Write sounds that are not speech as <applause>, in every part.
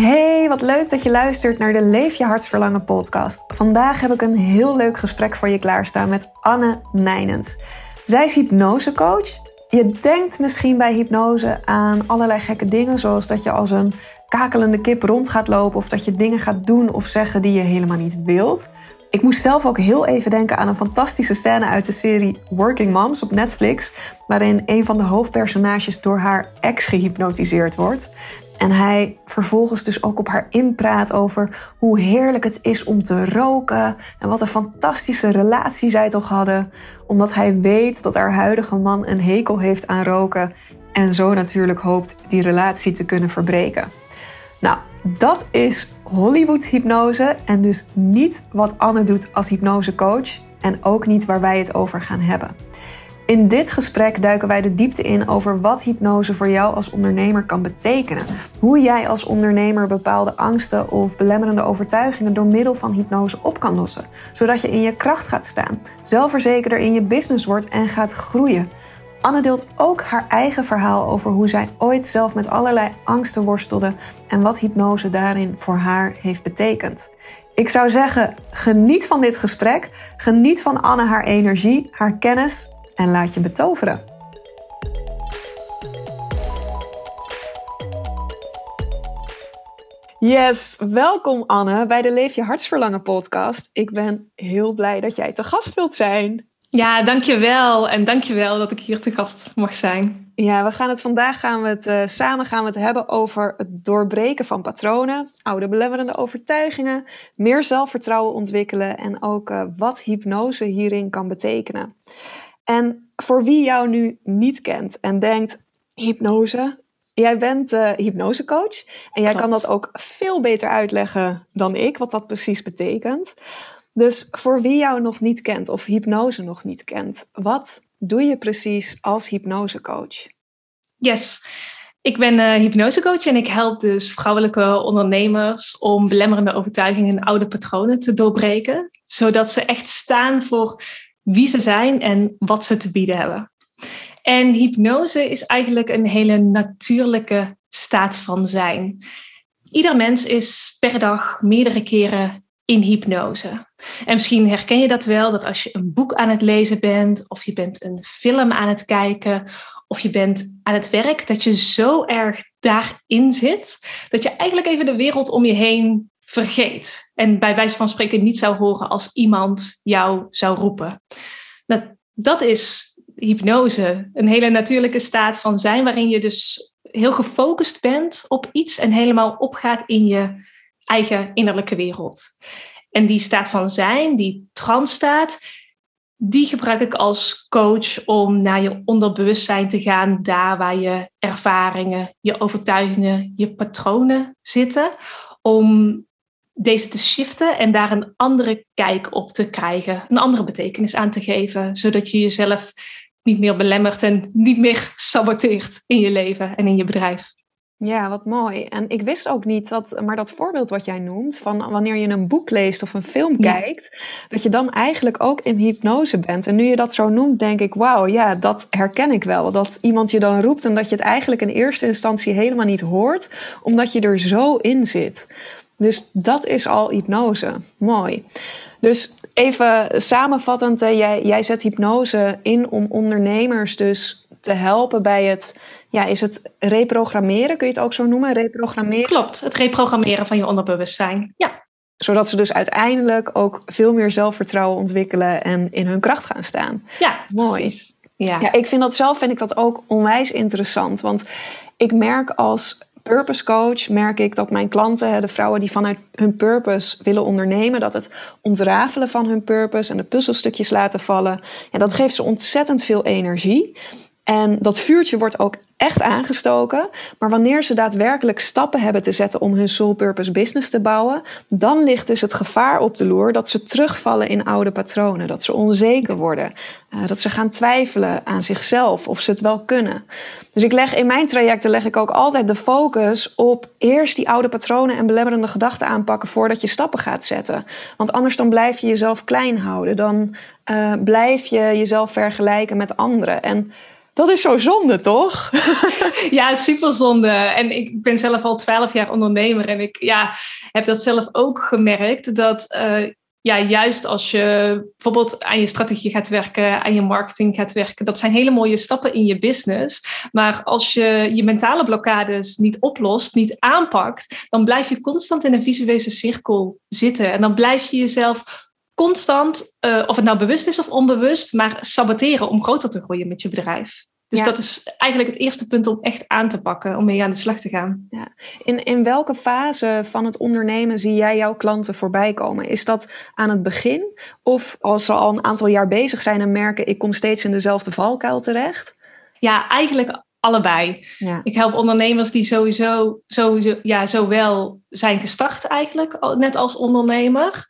Hey, wat leuk dat je luistert naar de Leef je hartsverlangen podcast. Vandaag heb ik een heel leuk gesprek voor je klaarstaan met Anne Nijnens. Zij is hypnosecoach. Je denkt misschien bij hypnose aan allerlei gekke dingen, zoals dat je als een kakelende kip rond gaat lopen of dat je dingen gaat doen of zeggen die je helemaal niet wilt. Ik moest zelf ook heel even denken aan een fantastische scène uit de serie Working Moms op Netflix, waarin een van de hoofdpersonages door haar ex gehypnotiseerd wordt. En hij vervolgens dus ook op haar inpraat over hoe heerlijk het is om te roken. En wat een fantastische relatie zij toch hadden. Omdat hij weet dat haar huidige man een hekel heeft aan roken. En zo natuurlijk hoopt die relatie te kunnen verbreken. Nou, dat is Hollywood hypnose. En dus niet wat Anne doet als hypnosecoach. En ook niet waar wij het over gaan hebben. In dit gesprek duiken wij de diepte in over wat hypnose voor jou als ondernemer kan betekenen. Hoe jij als ondernemer bepaalde angsten of belemmerende overtuigingen door middel van hypnose op kan lossen. Zodat je in je kracht gaat staan, zelfverzekerder in je business wordt en gaat groeien. Anne deelt ook haar eigen verhaal over hoe zij ooit zelf met allerlei angsten worstelde en wat hypnose daarin voor haar heeft betekend. Ik zou zeggen, geniet van dit gesprek. Geniet van Anne haar energie, haar kennis en laat je betoveren. Yes, welkom Anne bij de Leef je Hartsverlangen podcast. Ik ben heel blij dat jij te gast wilt zijn. Ja, dankjewel. En dankjewel dat ik hier te gast mag zijn. Ja, we gaan het vandaag gaan we het, uh, samen gaan we het hebben over het doorbreken van patronen, oude belemmerende overtuigingen, meer zelfvertrouwen ontwikkelen en ook uh, wat hypnose hierin kan betekenen. En voor wie jou nu niet kent en denkt, hypnose, jij bent uh, hypnosecoach en jij kan dat ook veel beter uitleggen dan ik, wat dat precies betekent. Dus voor wie jou nog niet kent of hypnose nog niet kent, wat doe je precies als hypnosecoach? Yes. Ik ben uh, hypnosecoach en ik help dus vrouwelijke ondernemers om belemmerende overtuigingen en oude patronen te doorbreken, zodat ze echt staan voor wie ze zijn en wat ze te bieden hebben. En hypnose is eigenlijk een hele natuurlijke staat van zijn. Ieder mens is per dag meerdere keren in hypnose. En misschien herken je dat wel, dat als je een boek aan het lezen bent, of je bent een film aan het kijken, of je bent aan het werk, dat je zo erg daarin zit, dat je eigenlijk even de wereld om je heen vergeet. En bij wijze van spreken niet zou horen als iemand jou zou roepen. Dat, dat is hypnose. Een hele natuurlijke staat van zijn, waarin je dus heel gefocust bent op iets en helemaal opgaat in je eigen innerlijke wereld. En die staat van zijn, die transstaat, die gebruik ik als coach om naar je onderbewustzijn te gaan, daar waar je ervaringen, je overtuigingen, je patronen zitten, om deze te shiften en daar een andere kijk op te krijgen, een andere betekenis aan te geven, zodat je jezelf niet meer belemmert en niet meer <laughs> saboteert in je leven en in je bedrijf. Ja, wat mooi. En ik wist ook niet dat, maar dat voorbeeld wat jij noemt, van wanneer je een boek leest of een film kijkt, dat je dan eigenlijk ook in hypnose bent. En nu je dat zo noemt, denk ik, wauw, ja, dat herken ik wel. Dat iemand je dan roept en dat je het eigenlijk in eerste instantie helemaal niet hoort, omdat je er zo in zit. Dus dat is al hypnose. Mooi. Dus even samenvattend, jij, jij zet hypnose in om ondernemers dus te helpen bij het, ja, is het reprogrammeren? Kun je het ook zo noemen? Reprogrammeren? Klopt, het reprogrammeren van je onderbewustzijn. Ja. Zodat ze dus uiteindelijk ook veel meer zelfvertrouwen ontwikkelen en in hun kracht gaan staan. Ja, mooi. Precies. Ja. ja, ik vind dat zelf vind ik dat ook onwijs interessant. Want ik merk als purpose coach merk ik dat mijn klanten, de vrouwen die vanuit hun purpose willen ondernemen, dat het ontrafelen van hun purpose en de puzzelstukjes laten vallen, ja, dat geeft ze ontzettend veel energie. En dat vuurtje wordt ook echt aangestoken. Maar wanneer ze daadwerkelijk stappen hebben te zetten om hun soul purpose business te bouwen, dan ligt dus het gevaar op de loer dat ze terugvallen in oude patronen. Dat ze onzeker worden. Uh, dat ze gaan twijfelen aan zichzelf of ze het wel kunnen. Dus ik leg in mijn trajecten leg ik ook altijd de focus op eerst die oude patronen en belemmerende gedachten aanpakken voordat je stappen gaat zetten. Want anders dan blijf je jezelf klein houden. Dan uh, blijf je jezelf vergelijken met anderen. En dat is zo zonde, toch? <laughs> ja, super zonde. En ik ben zelf al twaalf jaar ondernemer en ik ja, heb dat zelf ook gemerkt. Dat uh, ja, juist als je bijvoorbeeld aan je strategie gaat werken, aan je marketing gaat werken, dat zijn hele mooie stappen in je business. Maar als je je mentale blokkades niet oplost, niet aanpakt, dan blijf je constant in een visuele cirkel zitten. En dan blijf je jezelf constant, uh, of het nou bewust is of onbewust, maar saboteren om groter te groeien met je bedrijf. Dus dat is eigenlijk het eerste punt om echt aan te pakken, om mee aan de slag te gaan. Ja. In, in welke fase van het ondernemen zie jij jouw klanten voorbij komen? Is dat aan het begin? Of als ze al een aantal jaar bezig zijn en merken, ik kom steeds in dezelfde valkuil terecht? Ja, eigenlijk allebei. Ja. Ik help ondernemers die sowieso, sowieso ja, zowel zijn gestart eigenlijk, net als ondernemer.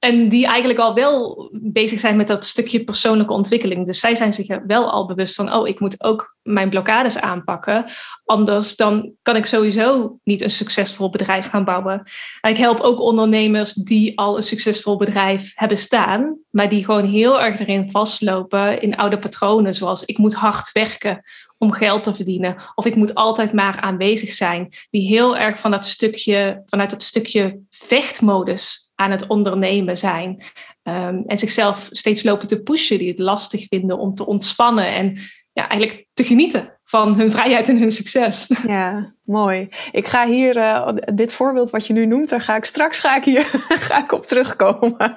En die eigenlijk al wel bezig zijn met dat stukje persoonlijke ontwikkeling. Dus zij zijn zich wel al bewust van, oh, ik moet ook mijn blokkades aanpakken. Anders dan kan ik sowieso niet een succesvol bedrijf gaan bouwen. ik help ook ondernemers die al een succesvol bedrijf hebben staan, maar die gewoon heel erg erin vastlopen in oude patronen, zoals ik moet hard werken om geld te verdienen. Of ik moet altijd maar aanwezig zijn. Die heel erg van dat stukje, vanuit dat stukje vechtmodus aan het ondernemen zijn. Um, en zichzelf steeds lopen te pushen, die het lastig vinden om te ontspannen en ja, eigenlijk te genieten van hun vrijheid en hun succes. Ja, mooi. Ik ga hier, uh, dit voorbeeld wat je nu noemt, daar ga ik straks ga ik hier, <laughs> ga ik op terugkomen.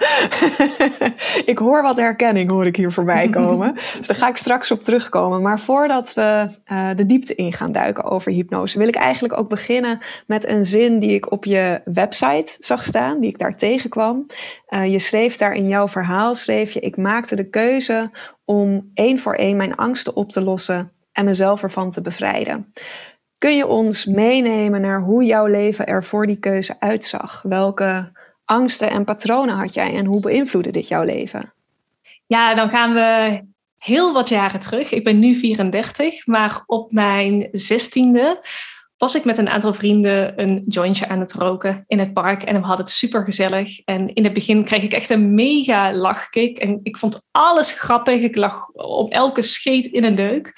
<laughs> ik hoor wat herkenning, hoor ik hier voorbij <laughs> komen. dus daar ga ik straks op terugkomen. Maar voordat we uh, de diepte in gaan duiken over hypnose, wil ik eigenlijk ook beginnen met een zin die ik op je website zag staan, die ik daar tegenkwam. Uh, je schreef daar in jouw verhaal, schreef je, ik maakte de keuze om één voor één mijn angsten op te lossen en mezelf ervan te bevrijden. Kun je ons meenemen naar hoe jouw leven er voor die keuze uitzag? Welke angsten en patronen had jij en hoe beïnvloedde dit jouw leven? Ja, dan gaan we heel wat jaren terug. Ik ben nu 34, maar op mijn 16e was ik met een aantal vrienden een jointje aan het roken in het park. En we hadden het super gezellig. En in het begin kreeg ik echt een mega lachkick. En ik vond alles grappig. Ik lag op elke scheet in een deuk.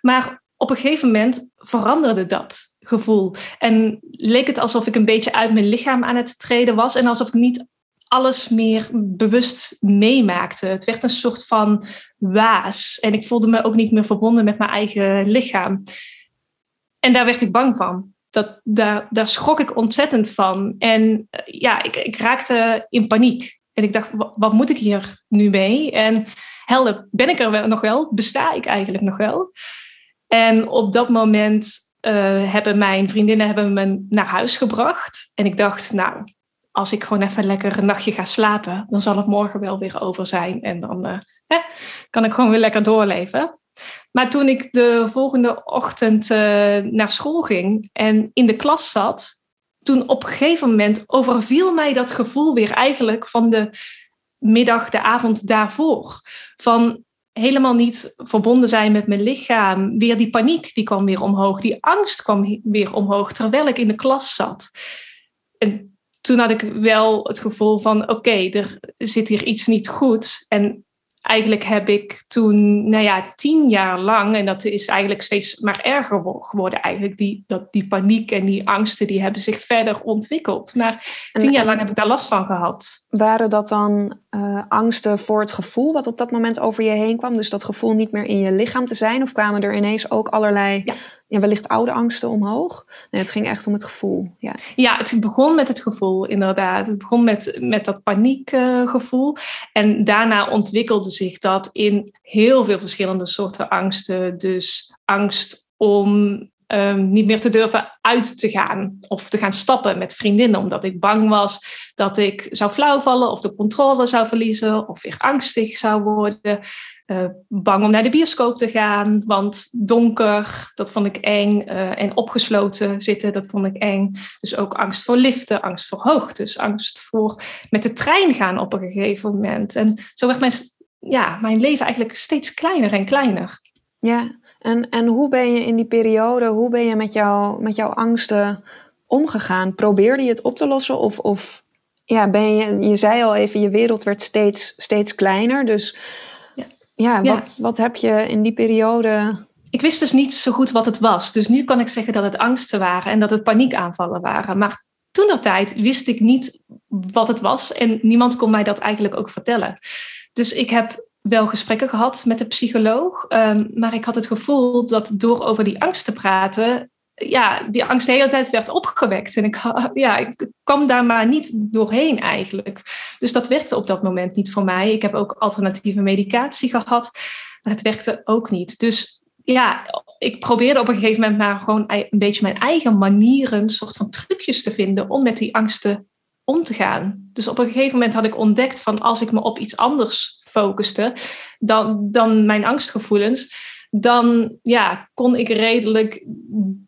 Maar op een gegeven moment veranderde dat gevoel. En leek het alsof ik een beetje uit mijn lichaam aan het treden was. En alsof ik niet alles meer bewust meemaakte. Het werd een soort van waas. En ik voelde me ook niet meer verbonden met mijn eigen lichaam. En daar werd ik bang van. Dat, daar, daar schrok ik ontzettend van. En eh, ja, ik, ik raakte in paniek. En ik dacht, wat, moet ik hier nu mee? En helder, ben ik er wel, nog wel? Besta ik eigenlijk nog wel? En op dat moment uh, hebben mijn vriendinnen hebben me naar huis gebracht. En ik dacht, nou, als ik gewoon even lekker een nachtje ga slapen, dan zal het morgen wel weer over zijn. En dan hè, kan ik gewoon weer lekker doorleven. Maar toen ik de volgende ochtend uh, naar school ging en in de klas zat, toen op een gegeven moment overviel mij dat gevoel weer eigenlijk van de middag, de avond daarvoor. Van helemaal niet verbonden zijn met mijn lichaam. Weer die paniek, die kwam weer omhoog. Die angst kwam weer omhoog, terwijl ik in de klas zat. En toen had ik wel het gevoel van, oké, er zit hier iets niet goed. En eigenlijk heb ik toen, nou ja, tien jaar lang, en dat is eigenlijk steeds maar erger geworden, eigenlijk, die, dat, die paniek en die angsten, die hebben zich verder ontwikkeld. Maar tien jaar lang heb ik daar last van gehad. Waren dat dan uh, angsten voor het gevoel wat op dat moment over je heen kwam? Dus dat gevoel niet meer in je lichaam te zijn? Of kwamen er ineens ook allerlei ja ja, wellicht oude angsten omhoog. Nee, het ging echt om het gevoel. Ja, ja het begon met het gevoel, inderdaad. Het begon met, met dat paniekgevoel. en daarna ontwikkelde zich dat in heel veel verschillende soorten angsten. Dus angst om um, niet meer te durven uit te gaan of te gaan stappen met vriendinnen, omdat ik bang was dat ik zou flauwvallen of de controle zou verliezen of weer angstig zou worden. Uh, bang om naar de bioscoop te gaan, want donker, dat vond ik eng. Uh, en opgesloten zitten, dat vond ik eng. Dus ook angst voor liften, angst voor hoogtes, angst voor met de trein gaan op een gegeven moment. En zo werd mijn, ja, mijn leven eigenlijk steeds kleiner en kleiner. Ja, en, en hoe ben je in die periode, hoe ben je met, jou, met jouw angsten omgegaan? Probeerde je het op te lossen of, of ja, ben je, je zei al even, je wereld werd steeds, steeds kleiner. Dus ja, ja, Wat, wat heb je in die periode ik wist dus niet zo goed wat het was. Dus nu kan ik zeggen dat het angsten waren en dat het paniekaanvallen waren. Maar toen dat tijd wist ik niet wat het was en niemand kon mij dat eigenlijk ook vertellen. Dus ik heb wel gesprekken gehad met de psycholoog, um, maar ik had het gevoel dat door over die angst te praten, ja, die angst de hele tijd werd opgewekt. En ik, ja, ik kwam daar maar niet doorheen eigenlijk. Dus dat werkte op dat moment niet voor mij. Ik heb ook alternatieve medicatie gehad, maar het werkte ook niet. Dus ja, ik probeerde op een gegeven moment maar gewoon een beetje mijn eigen manieren, soort van trucjes te vinden om met die angsten om te gaan. Dus op een gegeven moment had ik ontdekt van als ik me op iets anders focuste dan, dan mijn angstgevoelens, dan ja, kon ik redelijk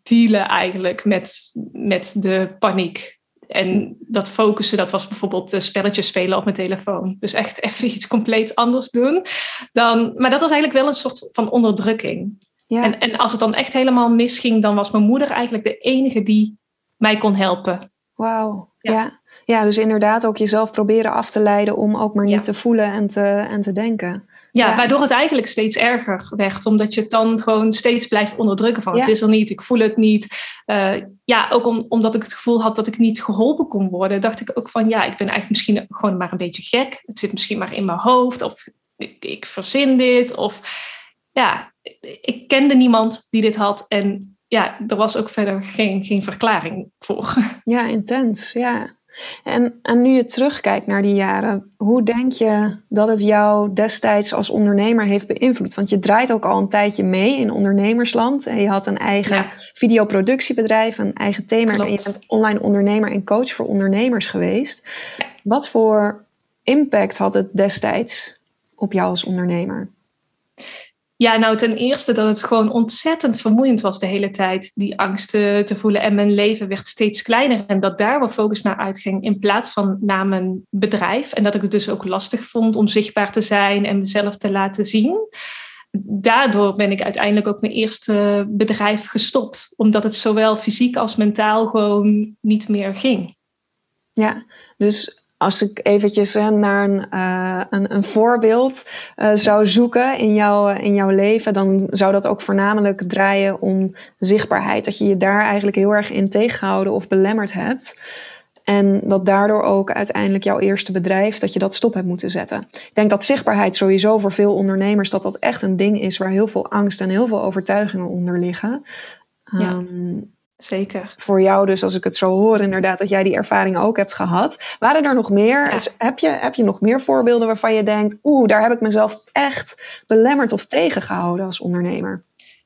dealen eigenlijk met, met de paniek. En dat focussen, dat was bijvoorbeeld spelletjes spelen op mijn telefoon. Dus echt <laughs> even iets compleet anders doen. Dan, maar dat was eigenlijk wel een soort van onderdrukking. Ja. En, en als het dan echt helemaal misging, dan was mijn moeder eigenlijk de enige die mij kon helpen. Wauw, ja. ja. dus inderdaad ook jezelf proberen af te leiden om ook maar niet te voelen en te, en te denken. Ja, waardoor het eigenlijk steeds erger werd. Omdat je het dan gewoon steeds blijft onderdrukken van het is er niet, ik voel het niet. Uh, ja, ook om, omdat ik het gevoel had dat ik niet geholpen kon worden, dacht ik ook van ja, ik ben eigenlijk misschien gewoon maar een beetje gek. Het zit misschien maar in mijn hoofd of ik, ik verzin dit. Of ja, ik kende niemand die dit had en ja, er was ook verder geen, geen verklaring voor. <laughs> Ja, intens, ja. En, en nu je terugkijkt naar die jaren, hoe denk je dat het jou destijds als ondernemer heeft beïnvloed? Want je draait ook al een tijdje mee in ondernemersland. En je had een eigen videoproductiebedrijf, een eigen thema. En je bent online ondernemer en coach voor ondernemers geweest. Wat voor impact had het destijds op jou als ondernemer? Ja, nou ten eerste dat het gewoon ontzettend vermoeiend was de hele tijd, die angst te, te voelen. En mijn leven werd steeds kleiner en dat daar wel focus naar uitging in plaats van naar mijn bedrijf. En dat ik het dus ook lastig vond om zichtbaar te zijn en mezelf te laten zien. Daardoor ben ik uiteindelijk ook mijn eerste bedrijf gestopt, omdat het zowel fysiek als mentaal gewoon niet meer ging. Ja, dus als ik eventjes naar een, uh, een, een, voorbeeld uh, zou zoeken in, jou, in jouw leven, dan zou dat ook voornamelijk draaien om zichtbaarheid. Dat je je daar eigenlijk heel erg in tegengehouden of belemmerd hebt. En dat daardoor ook uiteindelijk jouw eerste bedrijf, dat je dat stop hebt moeten zetten. Ik denk dat zichtbaarheid sowieso voor veel ondernemers, dat dat echt een ding is waar heel veel angst en heel veel overtuigingen onder liggen. Ja. Um, Zeker. Voor jou dus, als ik het zo hoor, inderdaad, dat jij die ervaring ook hebt gehad. Waren er nog meer? heb, je, heb je nog meer voorbeelden waarvan je denkt, oeh, daar heb ik mezelf echt belemmerd of tegengehouden als ondernemer?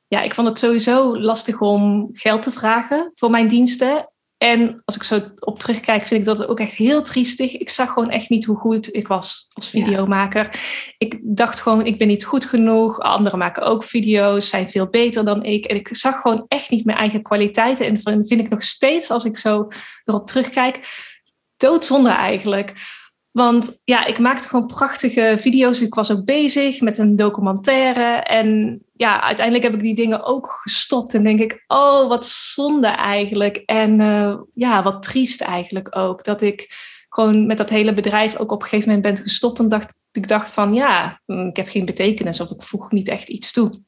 Ja, ik vond het sowieso lastig om geld te vragen voor mijn diensten. En als ik zo op terugkijk, vind ik dat ook echt heel triestig. Ik zag gewoon echt niet hoe goed ik was als videomaker. Ik dacht gewoon, ik ben niet goed genoeg. Anderen maken ook video's, zijn veel beter dan ik. En ik zag gewoon echt niet mijn eigen kwaliteiten. En vind ik nog steeds, als ik zo erop terugkijk, doodzonde eigenlijk. Want ja, ik maakte gewoon prachtige video's. Ik was ook bezig met een documentaire. En ja, uiteindelijk heb ik die dingen ook gestopt. En denk ik, oh, wat zonde eigenlijk. En uh, ja, wat triest eigenlijk ook. Dat ik gewoon met dat hele bedrijf ook op een gegeven moment ben gestopt. En dacht, ik dacht van, ja, ik heb geen betekenis. Of ik voeg niet echt iets toe.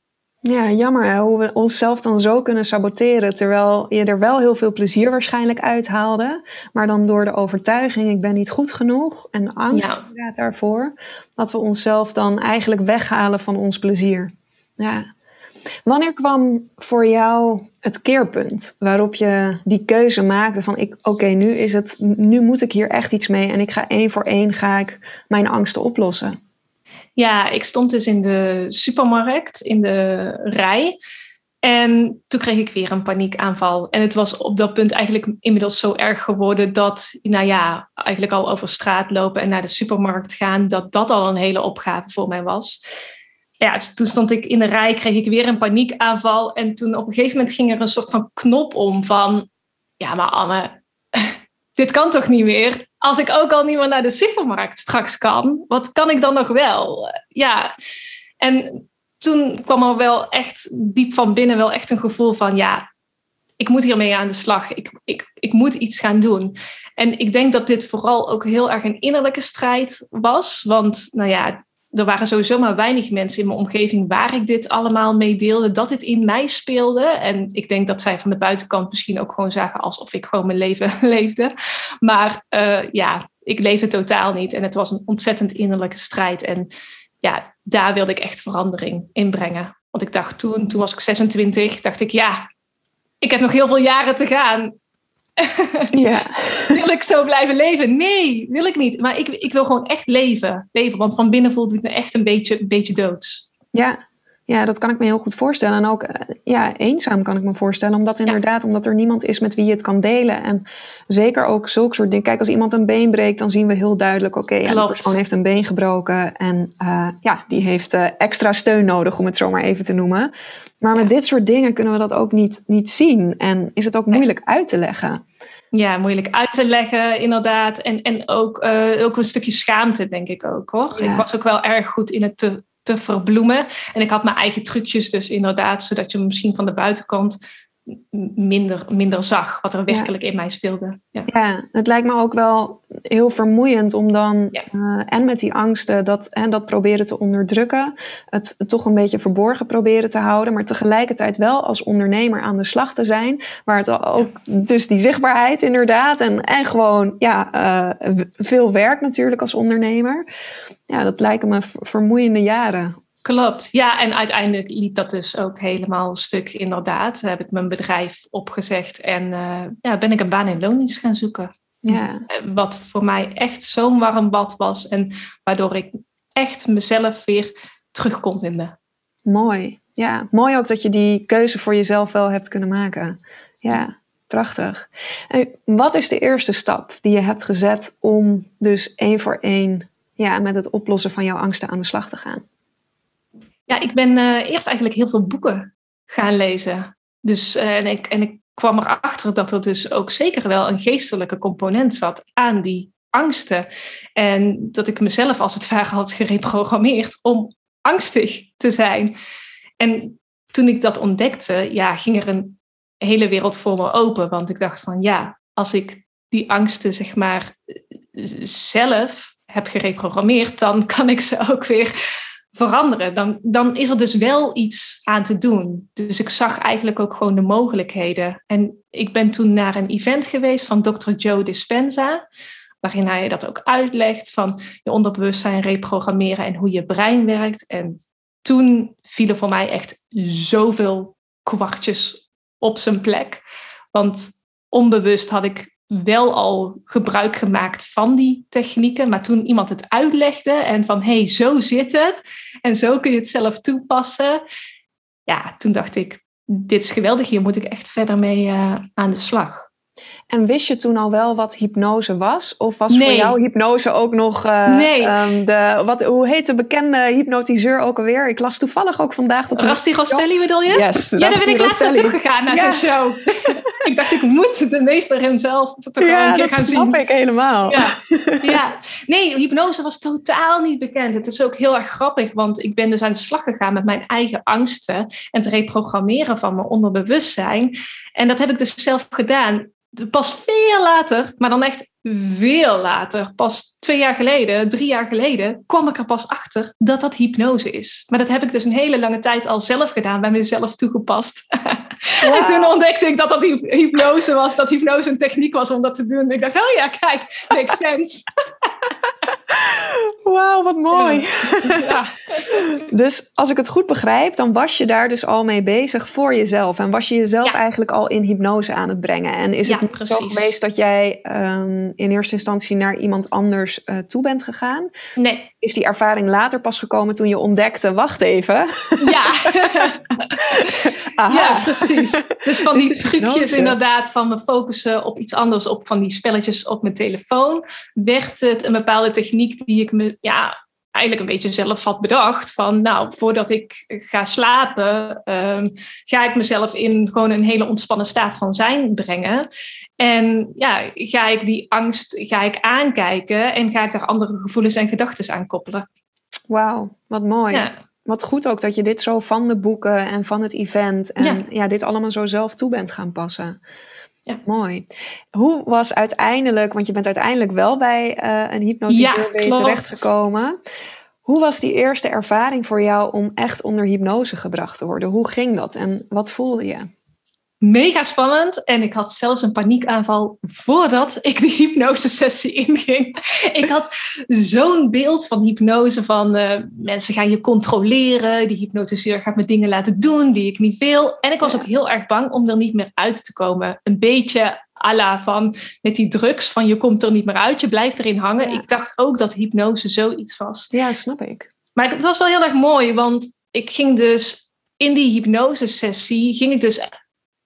Ja, jammer hè? hoe we onszelf dan zo kunnen saboteren. Terwijl je er wel heel veel plezier waarschijnlijk uithaalde. Maar dan door de overtuiging, ik ben niet goed genoeg. En angst ja. daarvoor. Dat we onszelf dan eigenlijk weghalen van ons plezier. Ja. Wanneer kwam voor jou het keerpunt waarop je die keuze maakte van ik, oké, nu is het, nu moet ik hier echt iets mee en ik ga één voor één ga ik mijn angsten oplossen? Ja, ik stond dus in de supermarkt, in de rij. En toen kreeg ik weer een paniekaanval. En het was op dat punt eigenlijk inmiddels zo erg geworden dat, nou ja, eigenlijk al over straat lopen en naar de supermarkt gaan, dat dat al een hele opgave voor mij was. ja, toen stond ik in de rij, kreeg ik weer een paniekaanval. En toen op een gegeven moment ging er een soort van knop om van... Ja, maar Anne, <laughs> dit kan toch niet meer? Als ik ook al niet meer naar de supermarkt straks kan, wat kan ik dan nog wel? Ja, en toen kwam er wel echt diep van binnen wel echt een gevoel van... Ja, ik moet hiermee aan de slag. Ik, ik, ik moet iets gaan doen. En ik denk dat dit vooral ook heel erg een innerlijke strijd was. Want nou ja, er waren sowieso maar weinig mensen in mijn omgeving waar ik dit allemaal mee deelde, dat dit in mij speelde. En ik denk dat zij van de buitenkant misschien ook gewoon zagen alsof ik gewoon mijn leven <laughs> leefde. Maar uh, ja, ik leefde totaal niet. En het was een ontzettend innerlijke strijd. En ja, daar wilde ik echt verandering in brengen. Want ik dacht toen, toen was ik 26, dacht ik ja, ik heb nog heel veel jaren te gaan. <laughs> Ja. wil ik zo blijven leven? Nee, wil ik niet. Maar ik, ik wil gewoon echt leven. leven. Want van binnen voelde ik me echt een beetje, een beetje doods. Ja. ja, dat kan ik me heel goed voorstellen. En ook eh, ja, eenzaam kan ik me voorstellen. Omdat inderdaad, omdat er niemand is met wie je het kan delen. En zeker ook zulke soort dingen. Kijk, als iemand een been breekt, dan zien we heel duidelijk... oké, okay, die persoon heeft een been gebroken. En uh, ja, die heeft uh, extra steun nodig, om het zo maar even te noemen. Maar met dit soort dingen kunnen we dat ook niet, niet zien. En is het ook moeilijk uit te leggen. Ja, moeilijk uit te leggen, inderdaad. En, en ook, uh, ook een stukje schaamte, denk ik ook hoor. Ik was ook wel erg goed in het te, te verbloemen. En ik had mijn eigen trucjes, dus inderdaad, zodat je misschien van de buitenkant minder, minder zag wat er werkelijk in mij speelde. Ja. ja. het lijkt me ook wel heel vermoeiend om dan uh, en met die angsten dat, en dat proberen te onderdrukken, het toch een beetje verborgen proberen te houden, maar tegelijkertijd wel als ondernemer aan de slag te zijn, waar het ook dus die zichtbaarheid inderdaad en, en gewoon ja, uh, veel werk natuurlijk als ondernemer. Ja, dat lijken me vermoeiende jaren Klopt, ja, en uiteindelijk liep dat dus ook helemaal stuk, inderdaad. Heb ik mijn bedrijf opgezegd en uh, ja, ben ik een baan in loondienst gaan zoeken. Ja. Eh, wat voor mij echt zo'n warm bad was en waardoor ik echt mezelf weer terug kon vinden. Mooi, ja. Mooi ook dat je die keuze voor jezelf wel hebt kunnen maken. Ja, prachtig. En wat is de eerste stap die je hebt gezet om dus één voor één ja, met het oplossen van jouw angsten aan de slag te gaan? Ja, ik ben uh, eerst eigenlijk heel veel boeken gaan lezen. Dus, uh, en, ik, en ik kwam erachter dat er dus ook zeker wel een geestelijke component zat aan die angsten. En dat ik mezelf als het ware had gereprogrammeerd om angstig te zijn. En toen ik dat ontdekte, ja, ging er een hele wereld voor me open. Want ik dacht van ja, als ik die angsten zeg maar zelf heb gereprogrammeerd, dan kan ik ze ook weer veranderen, dan, dan is er dus wel iets aan te doen. Dus ik zag eigenlijk ook gewoon de mogelijkheden. En ik ben toen naar een event geweest van Dr. Joe Dispenza, waarin hij dat ook uitlegt van je onderbewustzijn reprogrammeren en hoe je brein werkt. En toen vielen voor mij echt zoveel kwartjes op zijn plek. Want onbewust had ik wel al gebruik gemaakt van die technieken. Maar toen iemand het uitlegde en van hé, hey, zo zit het en zo kun je het zelf toepassen. Ja, toen dacht ik, dit is geweldig, hier moet ik echt verder mee uh, aan de slag. En wist je toen al wel wat hypnose was? Of was voor jou hypnose ook nog uh, nee. um, de, wat, hoe heet de bekende hypnotiseur ook alweer? Ik las toevallig ook vandaag dat... Rasti Rostelli bedoel je? Yes, Ja, daar ben ik laatst naartoe gegaan naar ja. zijn show. <laughs> ik dacht, ik moet de meester hemzelf toch ja, een keer gaan zien. Ja, snap ik helemaal. Ja. ja. Nee, hypnose was totaal niet bekend. Het is ook heel erg grappig, want ik ben dus aan de slag gegaan met mijn eigen angsten en het reprogrammeren van mijn onderbewustzijn. En dat heb ik dus zelf gedaan. Pas veel later, maar dan echt veel later, pas twee jaar geleden, drie jaar geleden, kwam ik er pas achter dat dat hypnose is. Maar dat heb ik dus een hele lange tijd al zelf gedaan, bij mezelf toegepast. <laughs> en toen ontdekte ik dat dat hypnose was, dat hypnose een techniek was om dat te doen. ik dacht, oh ja, kijk, makes sense. <laughs> Wauw, wat mooi. Ja. dus als ik het goed begrijp, dan was je daar dus al mee bezig voor jezelf. En was je jezelf eigenlijk al in hypnose aan het brengen. En is het ja, zo geweest dat jij um, in eerste instantie naar iemand anders uh, toe bent gegaan? Nee. Is die ervaring later pas gekomen toen je ontdekte, wacht even. Ja, <laughs> ja precies. Dus van <laughs> die trucjes inderdaad, van me focussen op iets anders, op van die spelletjes op mijn telefoon, werd het een bepaalde techniek die ik me ja, eigenlijk een beetje zelf had bedacht. Van nou, voordat ik ga slapen, ehm, ga ik mezelf in gewoon een hele ontspannen staat van zijn brengen. En ja, ga ik die angst ga ik aankijken en ga ik daar andere gevoelens en gedachten aan koppelen. Wauw, wat mooi. Ja. Wat goed ook dat je dit zo van de boeken en van het event en ja. dit allemaal zo zelf toe bent gaan passen. Ja. Mooi. Hoe was uiteindelijk, want je bent uiteindelijk wel bij uh, een hypnotiseur ja, terechtgekomen. Hoe was die eerste ervaring voor jou om echt onder hypnose gebracht te worden? Hoe ging dat en wat voelde je? Mega spannend. En ik had zelfs een paniekaanval voordat ik de hypnosesessie <laughs> inging. Ik had zo'n beeld van hypnose van uh, mensen gaan je controleren. Die hypnotiseur gaat me dingen laten doen die ik niet wil. En ik was ook heel erg bang om er niet meer uit te komen. Een beetje ala van met die drugs van je komt er niet meer uit, je blijft erin hangen. Ik dacht ook dat hypnose zoiets was. Ja, snap ik. Maar het was wel heel erg mooi, want ik ging dus in die hypnosesessie, ging ik dus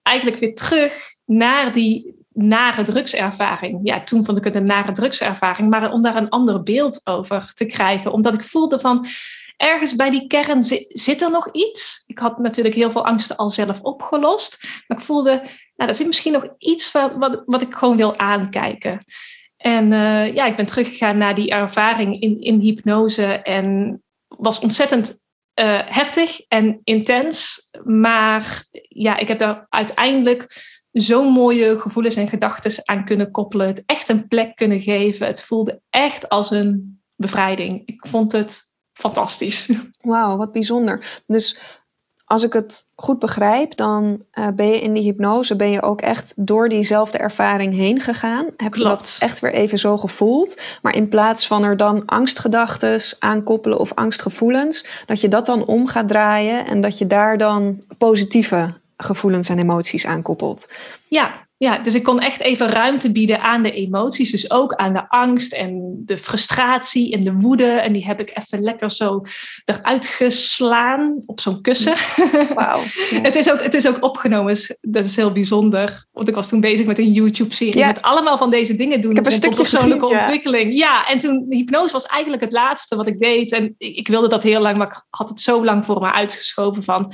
eigenlijk weer terug naar die nare drugservaring. Ja, toen vond ik het een nare drugservaring, maar om daar een ander beeld over te krijgen. Omdat ik voelde van, ergens bij die kern zit, er nog iets. Ik had natuurlijk heel veel angsten al zelf opgelost, maar ik voelde, nou, er zit misschien nog iets wat, wat, wat ik gewoon wil aankijken. En uh, ja, ik ben teruggegaan naar die ervaring in, in hypnose en was ontzettend uh, heftig en intens. Maar ja, ik heb daar uiteindelijk zo'n mooie gevoelens en gedachten aan kunnen koppelen. Het echt een plek kunnen geven. Het voelde echt als een bevrijding. Ik vond het fantastisch. <laughs> Wauw, wat bijzonder. Dus als ik het goed begrijp, dan uh, ben je in die hypnose ben je ook echt door diezelfde ervaring heen gegaan. Heb je dat echt weer even zo gevoeld? Maar in plaats van er dan angstgedachten aan koppelen of angstgevoelens, dat je dat dan om gaat draaien en dat je daar dan positieve gevoelens en emoties aan koppelt. Ja, ja, dus ik kon echt even ruimte bieden aan de emoties. Dus ook aan de angst en de frustratie en de woede. En die heb ik even lekker zo eruit geslaan op zo'n kussen. Wauw. <laughs> het, is ook, het is ook opgenomen. Dus dat is heel bijzonder. Want ik was toen bezig met een YouTube-serie. Met allemaal van deze dingen doen. Ik heb een stukje persoonlijke ontwikkeling. Ja. en toen hypnose was eigenlijk het laatste wat ik deed. En ik, ik wilde dat heel lang, maar ik had het zo lang voor me uitgeschoven van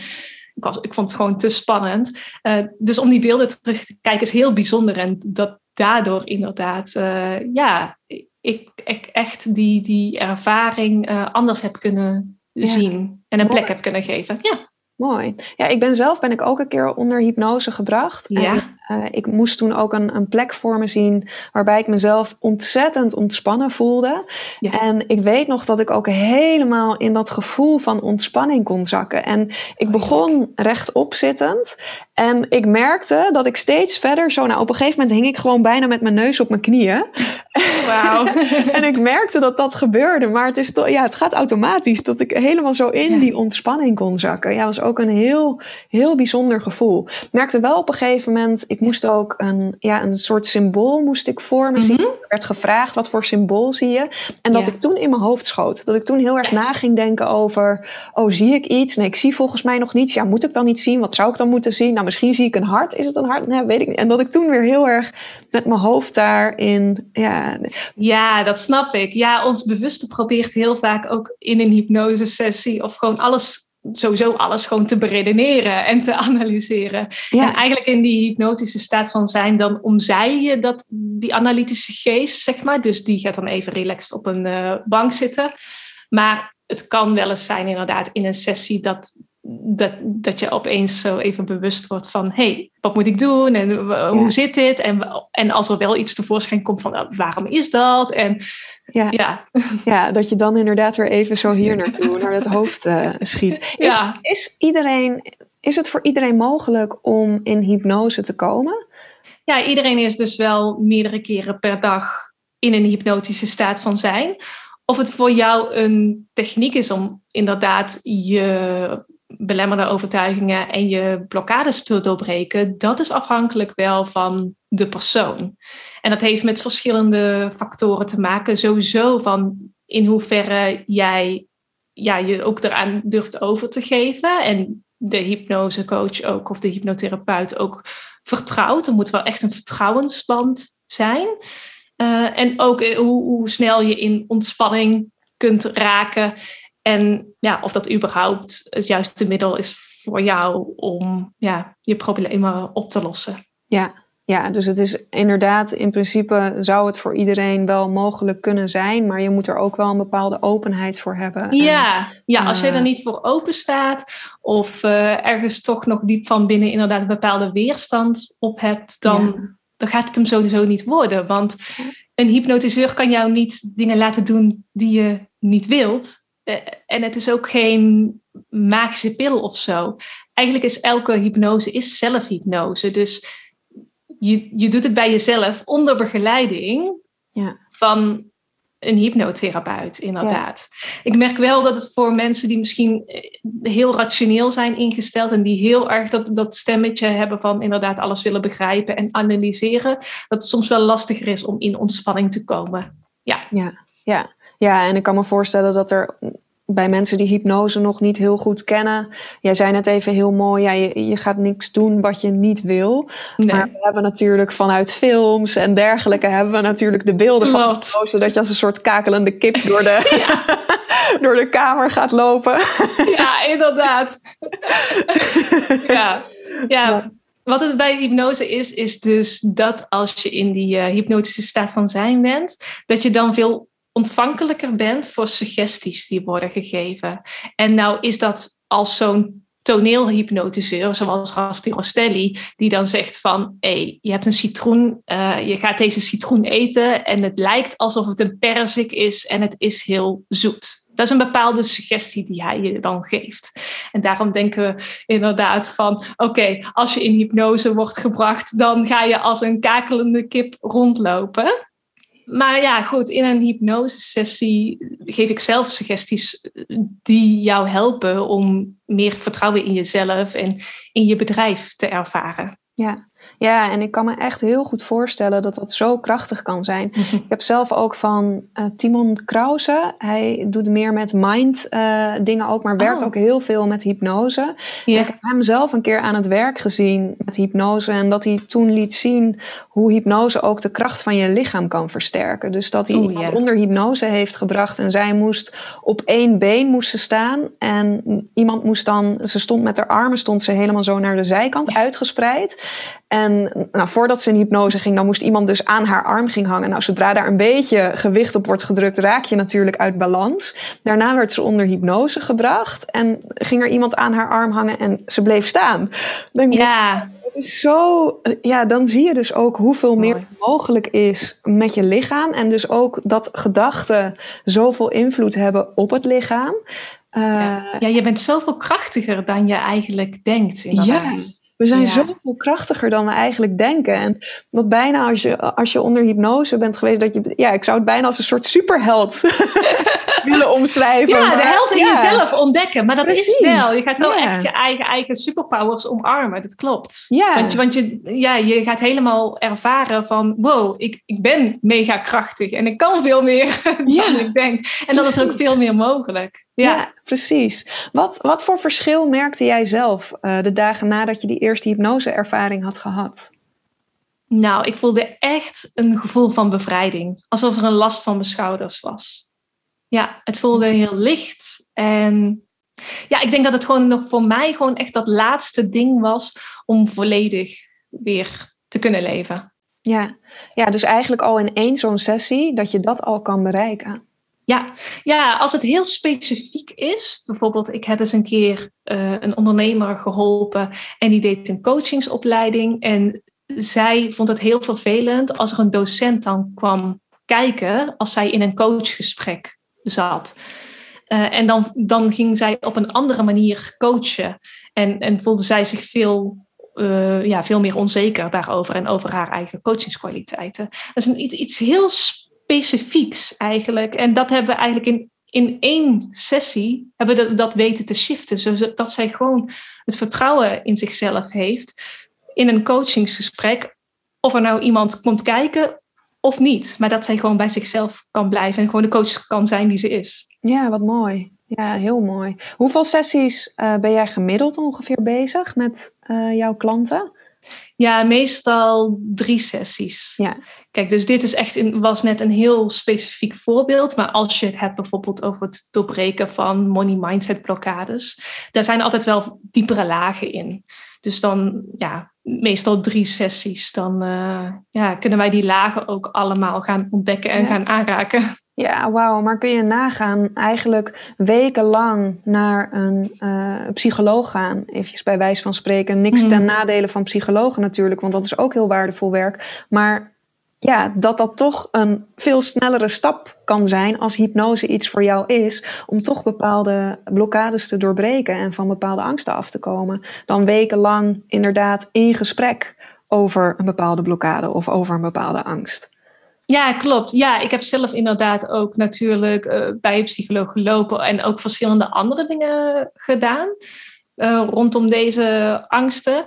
ik, was, ik vond het gewoon te spannend. Uh, dus om die beelden terug te kijken is heel bijzonder. En dat daardoor inderdaad, uh, ja, ik, ik, echt die, die ervaring uh, anders heb kunnen zien. En een plek heb kunnen geven. Ja. Mooi. Ja, ik ben zelf ben ik ook een keer onder hypnose gebracht. Ja. En, uh, ik moest toen ook een, een plek voor me zien waarbij ik mezelf ontzettend ontspannen voelde. Ja. En ik weet nog dat ik ook helemaal in dat gevoel van ontspanning kon zakken. En ik begon rechtop zittend. En ik merkte dat ik steeds verder zo, nou op een gegeven moment hing ik gewoon bijna met mijn neus op mijn knieën. Wauw. <laughs> en ik merkte dat dat gebeurde, maar het, is toch, ja, het gaat automatisch dat ik helemaal zo in die ontspanning kon zakken. Ja, was ook een heel, heel bijzonder gevoel. Ik merkte wel op een gegeven moment, ik moest ook een, ja, een soort symbool moest ik voor me zien. Mhm. Er werd gevraagd, wat voor symbool zie je? En dat ik toen in mijn hoofd schoot. Dat ik toen heel erg na ging denken over, oh zie ik iets? Nee, ik zie volgens mij nog niets. Ja, moet ik dan iets zien? Wat zou ik dan moeten zien? Nou, misschien zie ik een hart. Is het een hart? Nee, weet ik niet. En dat ik toen weer heel erg met mijn hoofd daarin, ja. Ja, dat snap ik. Ja, ons bewuste probeert heel vaak ook in een hypnose sessie of gewoon alles sowieso alles gewoon te beredeneren en te <laughs> analyseren. Ja. En eigenlijk in die hypnotische staat van zijn, dan omzij je dat, die analytische geest, zeg maar. Dus die gaat dan even relaxed op een uh, bank zitten. Maar het kan wel eens zijn, inderdaad, in een sessie dat, dat, dat je opeens zo even bewust wordt van: hé, hey, wat moet ik doen en hoe zit dit? En, en als er wel iets tevoorschijn komt van: nou, waarom is dat? En ja. Ja. <laughs> ja, dat je dan inderdaad weer even zo hier naartoe, naar het hoofd uh, schiet. Is, ja. is, iedereen, is het voor iedereen mogelijk om in hypnose te komen? Ja, iedereen is dus wel meerdere keren per dag in een hypnotische staat van zijn. Of het voor jou een techniek is om inderdaad je belemmerde overtuigingen en je blokkades te doorbreken, dat is afhankelijk wel van de persoon. En dat heeft met verschillende factoren te maken. Sowieso van in hoeverre jij ja, je ook eraan durft over te geven. En de hypnosecoach ook, of de hypnotherapeut ook vertrouwt. Er moet wel echt een vertrouwensband zijn. Uh, en ook hoe, hoe snel je in ontspanning kunt raken. En ja, of dat überhaupt het juiste middel is voor jou om ja, je problemen op te lossen. Ja, ja, dus het is inderdaad, in principe zou het voor iedereen wel mogelijk kunnen zijn, maar je moet er ook wel een bepaalde openheid voor hebben. Ja, ja als je er niet voor open staat of uh, ergens toch nog diep van binnen inderdaad een bepaalde weerstand op hebt, dan, dan gaat het hem sowieso niet worden. Want een hypnotiseur kan jou niet dingen laten doen die je niet wilt. Uh, en het is ook geen magische pil of zo. Eigenlijk is elke hypnose is zelfhypnose. Dus je, je doet het bij jezelf onder begeleiding ja. van een hypnotherapeut, inderdaad. Ik merk wel dat het voor mensen die misschien eh, heel rationeel zijn ingesteld en die heel erg dat, dat stemmetje hebben van inderdaad alles willen begrijpen en analyseren, dat het soms wel lastiger is om in ontspanning te komen. Ja. Ja, ja. Ja en ik kan me voorstellen dat er bij mensen die hypnose nog niet heel goed kennen. Jij zei net even heel mooi, ja, je, je gaat niks doen wat je niet wil. Maar we hebben natuurlijk vanuit films en dergelijke hebben we natuurlijk de beelden van hypnose dat je als een soort kakelende kip door de, <laughs> <laughs> door de kamer gaat lopen. <laughs> Ja, inderdaad. ja. ja. Wat het bij hypnose is, is dus dat als je in die uh, hypnotische staat van zijn bent, dat je dan veel ontvankelijker bent voor suggesties die worden gegeven. En nou is dat als zo'n toneelhypnotiseur, zoals Rasti Rostelli, die dan zegt van, hé, hey, je hebt een citroen, uh, je gaat deze citroen eten en het lijkt alsof het een perzik is en het is heel zoet. Dat is een bepaalde suggestie die hij je dan geeft. En daarom denken we inderdaad van: oké, als je in hypnose wordt gebracht, dan ga je als een kakelende kip rondlopen maar ja, goed, in een hypnosesessie geef ik zelf suggesties die jou helpen om meer vertrouwen in jezelf en in je bedrijf te ervaren. Ja, ja, en ik kan me echt heel goed voorstellen dat dat zo krachtig kan zijn. <laughs> Ik heb zelf ook van uh, Timon Krause. Hij doet meer met mind uh, dingen ook, maar werkt oh. ook heel veel met hypnose. ik heb hem zelf een keer aan het werk gezien met hypnose. En dat hij toen liet zien hoe hypnose ook de kracht van je lichaam kan versterken. Dus dat hij iemand onder hypnose heeft gebracht en zij moest op één been moest staan. En iemand moest dan, ze stond met haar armen, stond ze helemaal zo naar de zijkant uitgespreid. En nou, voordat ze in hypnose ging, dan moest iemand dus aan haar arm ging hangen. Nou, zodra daar een beetje gewicht op wordt gedrukt, raak je natuurlijk uit balans. Daarna werd ze onder hypnose gebracht en ging er iemand aan haar arm hangen en ze bleef staan. Denk ja. Het is zo, ja, dan zie je dus ook hoeveel meer mogelijk is met je lichaam. En dus ook dat gedachten zoveel invloed hebben op het lichaam. ja. ja, je bent zoveel krachtiger dan je eigenlijk denkt. Inderdaad. Ja. We zijn zoveel krachtiger dan we eigenlijk denken. En wat bijna als je, als je onder hypnose bent geweest, dat je, ja, ik zou het bijna als een soort superheld <laughs> willen omschrijven. Ja, de held in jezelf ontdekken. Maar dat is wel. Je gaat wel echt je eigen, eigen superpowers omarmen. Dat klopt. Ja. Want, je, want je, ja, je gaat helemaal ervaren van, wow, ik, ik ben mega krachtig en ik kan veel meer <laughs> dan ik denk. En dan is er ook veel meer mogelijk. Ja, precies. Wat, wat voor verschil merkte jij zelf uh, de dagen nadat je die eerste hypnoseervaring had gehad? Nou, ik voelde echt een gevoel van bevrijding. Alsof er een last van mijn schouders was. Ja, het voelde heel licht. En ja, ik denk dat het gewoon nog voor mij gewoon echt dat laatste ding was om volledig weer te kunnen leven. Ja, ja dus eigenlijk al in één zo'n sessie dat je dat al kan bereiken. Ja, ja, als het heel specifiek is, bijvoorbeeld ik heb eens een keer uh, een ondernemer geholpen en die deed een coachingsopleiding en zij vond het heel vervelend als er een docent dan kwam kijken als zij in een coachgesprek zat. Uh, en dan, dan ging zij op een andere manier coachen en, en voelde zij zich veel uh, ja, veel meer onzeker daarover en over haar eigen coachingskwaliteiten. Dat is een, iets, iets heel specifieks eigenlijk. En dat hebben we eigenlijk in, in één sessie hebben we dat weten te shiften. Zodat zij gewoon het vertrouwen in zichzelf heeft in een coachingsgesprek. Of er nou iemand komt kijken of niet. Maar dat zij gewoon bij zichzelf kan blijven en gewoon de coach kan zijn die ze is. Ja, wat mooi. Ja, heel mooi. Hoeveel sessies uh, ben jij gemiddeld ongeveer bezig met uh, jouw klanten? Ja, meestal drie sessies. Ja. Kijk, dus dit is echt een, was net een heel specifiek voorbeeld. Maar als je het hebt bijvoorbeeld over het doorbreken van money mindset blokkades, daar zijn altijd wel diepere lagen in. Dus dan, ja, meestal drie sessies. Dan uh, ja, kunnen wij die lagen ook allemaal gaan ontdekken en gaan aanraken. Ja, wauw. Maar kun je nagaan, eigenlijk wekenlang naar een uh, psycholoog gaan? Even bij wijze van spreken. Niks mm. ten nadele van psychologen natuurlijk, want dat is ook heel waardevol werk. Maar ja, dat dat toch een veel snellere stap kan zijn als hypnose iets voor jou is, om toch bepaalde blokkades te doorbreken en van bepaalde angsten af te komen. Dan wekenlang inderdaad in gesprek over een bepaalde blokkade of over een bepaalde angst. Ja, klopt. Ja, ik heb zelf inderdaad ook natuurlijk uh, bij een psycholoog gelopen en ook verschillende andere dingen gedaan uh, rondom deze angsten.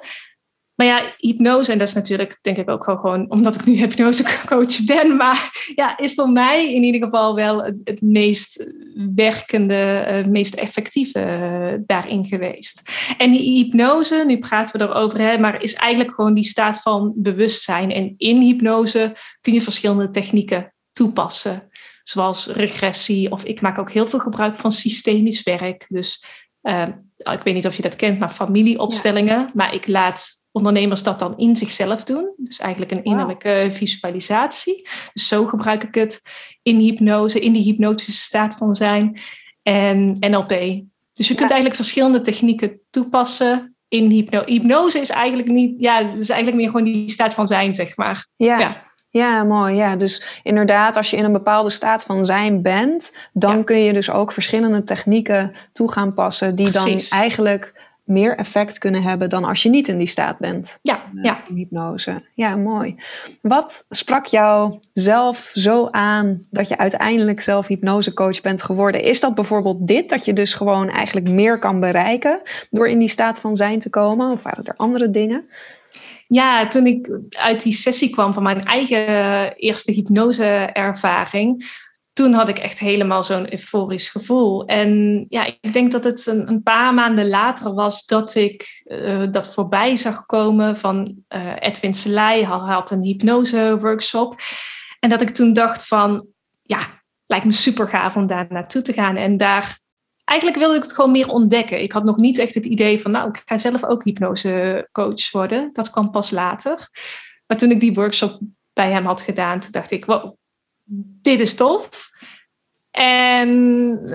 Maar ja, hypnose, en dat is natuurlijk denk ik ook gewoon <laughs> omdat ik nu hypnosecoach ben, maar ja, is voor mij in ieder geval wel het, meest werkende, het eh, meest effectieve uh, daarin geweest. En die hypnose, nu praten we erover, hè, maar is eigenlijk gewoon die staat van bewustzijn. En in hypnose kun je verschillende technieken toepassen, zoals regressie, of ik maak ook heel veel gebruik van systemisch werk. Dus uh, ik weet niet of je dat kent, maar familieopstellingen. Maar ik laat ondernemers dat dan in zichzelf doen. Dus eigenlijk een innerlijke visualisatie. Dus zo gebruik ik het in hypnose, in die hypnotische staat van zijn. En NLP. Dus je kunt eigenlijk verschillende technieken toepassen in hypnose. Hypnose is eigenlijk niet, ja, het is eigenlijk meer gewoon die staat van zijn, zeg maar. Ja. ja. Ja, mooi. Ja, dus inderdaad, als je in een bepaalde staat van zijn bent, dan kun je dus ook verschillende technieken toe gaan passen, die dan eigenlijk meer effect kunnen hebben dan als je niet in die staat bent. Ja, uh, ja. Hypnose. Ja, mooi. Wat sprak jou zelf zo aan dat je uiteindelijk zelf hypnosecoach bent geworden? Is dat bijvoorbeeld dit, dat je dus gewoon eigenlijk meer kan bereiken door in die staat van zijn te komen? Of waren er andere dingen? Ja, toen ik uit die sessie kwam van mijn eigen eerste hypnose-ervaring, toen had ik echt helemaal zo'n euforisch gevoel. En ja, ik denk dat het een, een paar maanden later was dat ik uh, dat voorbij zag komen van uh, Edwin Selei. Had een hypnose-workshop. En dat ik toen dacht van, ja, lijkt me super gaaf om daar naartoe te gaan. En daar, eigenlijk wilde ik het gewoon meer ontdekken. Ik had nog niet echt het idee van, nou, ik ga zelf ook hypnosecoach worden. Dat kwam pas later. Maar toen ik die workshop bij hem had gedaan, toen dacht ik, wow, dit is tof. En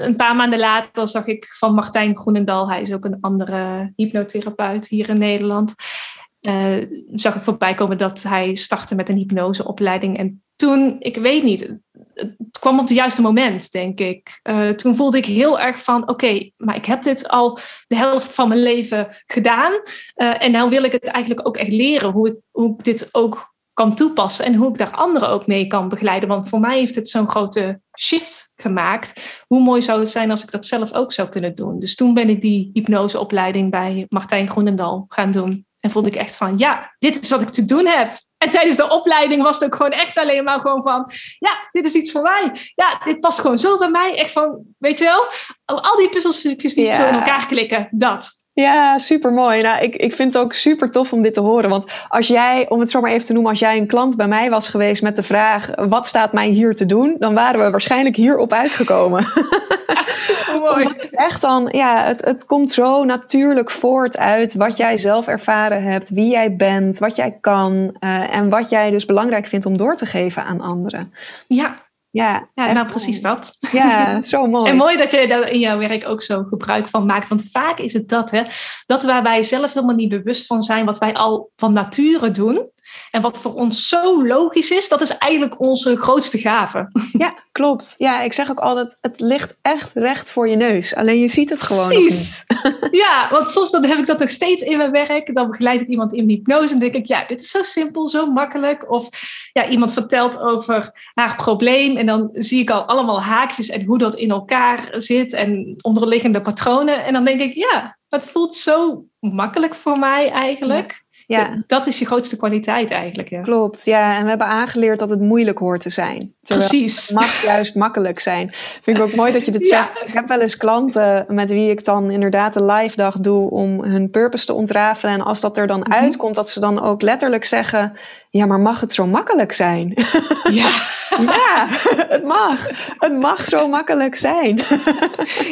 een paar maanden later zag ik van Martijn Groenendal, hij is ook een andere hypnotherapeut hier in Nederland, uh, zag ik voorbij komen dat hij startte met een hypnoseopleiding. En toen, ik weet niet, het kwam op het juiste moment, denk ik. Uh, toen voelde ik heel erg van, oké, maar ik heb dit al de helft van mijn leven gedaan. Uh, en nou wil ik het eigenlijk ook echt leren, hoe ik, hoe ik dit ook kan toepassen en hoe ik daar anderen ook mee kan begeleiden. Want voor mij heeft het zo'n grote shift gemaakt. Hoe mooi zou het zijn als ik dat zelf ook zou kunnen doen? Dus toen ben ik die hypnoseopleiding bij Martijn Groenendal gaan doen. En voelde ik echt van, ja, dit is wat ik te doen heb. En tijdens de opleiding was het ook gewoon echt alleen maar gewoon van, ja, dit is iets voor mij. Ja, dit past gewoon zo bij mij. Echt van, weet je wel, al die puzzelstukjes die zo in elkaar klikken, dat. Ja, super mooi. Nou, ik, ik vind het ook super tof om dit te horen. Want als jij, om het zo maar even te noemen, als jij een klant bij mij was geweest met de vraag: wat staat mij hier te doen? Dan waren we waarschijnlijk hierop uitgekomen. <laughs> super mooi. het echt dan, ja, het, het komt zo natuurlijk voort uit wat jij zelf ervaren hebt, wie jij bent, wat jij kan uh, en wat jij dus belangrijk vindt om door te geven aan anderen. Ja, ja, ja nou precies dat. Ja, zo <laughs> mooi. en mooi dat je daar in jouw werk ook zo gebruik van maakt. Want vaak is het dat, hè, dat waar wij zelf helemaal niet bewust van zijn, wat wij al van nature doen. En wat voor ons zo logisch is, dat is eigenlijk onze grootste gave. Ja, klopt. Ja, ik zeg ook altijd, het ligt echt recht voor je neus. Alleen je ziet het gewoon Precies. <laughs> Ja, want soms dan heb ik dat nog steeds in mijn werk. Dan begeleid ik iemand in hypnose en denk ik, ja, dit is zo simpel, zo makkelijk. Of ja, iemand vertelt over haar probleem en dan zie ik al allemaal haakjes en hoe dat in elkaar zit en onderliggende patronen. En dan denk ik, ja, het voelt zo makkelijk voor mij eigenlijk. Ja. Dat is je grootste kwaliteit eigenlijk. Ja. Klopt, ja. En we hebben aangeleerd dat het moeilijk hoort te zijn. Precies. Het mag juist makkelijk zijn. Vind ik ook mooi dat je dit <laughs> zegt. Ik heb wel eens klanten met wie ik dan inderdaad de live dag doe om hun purpose te ontrafelen. En als dat er dan mhm. uitkomt, dat ze dan ook letterlijk zeggen: Ja, maar mag het zo makkelijk zijn? <laughs> Ja. <laughs> ja, het mag. Het mag zo makkelijk zijn.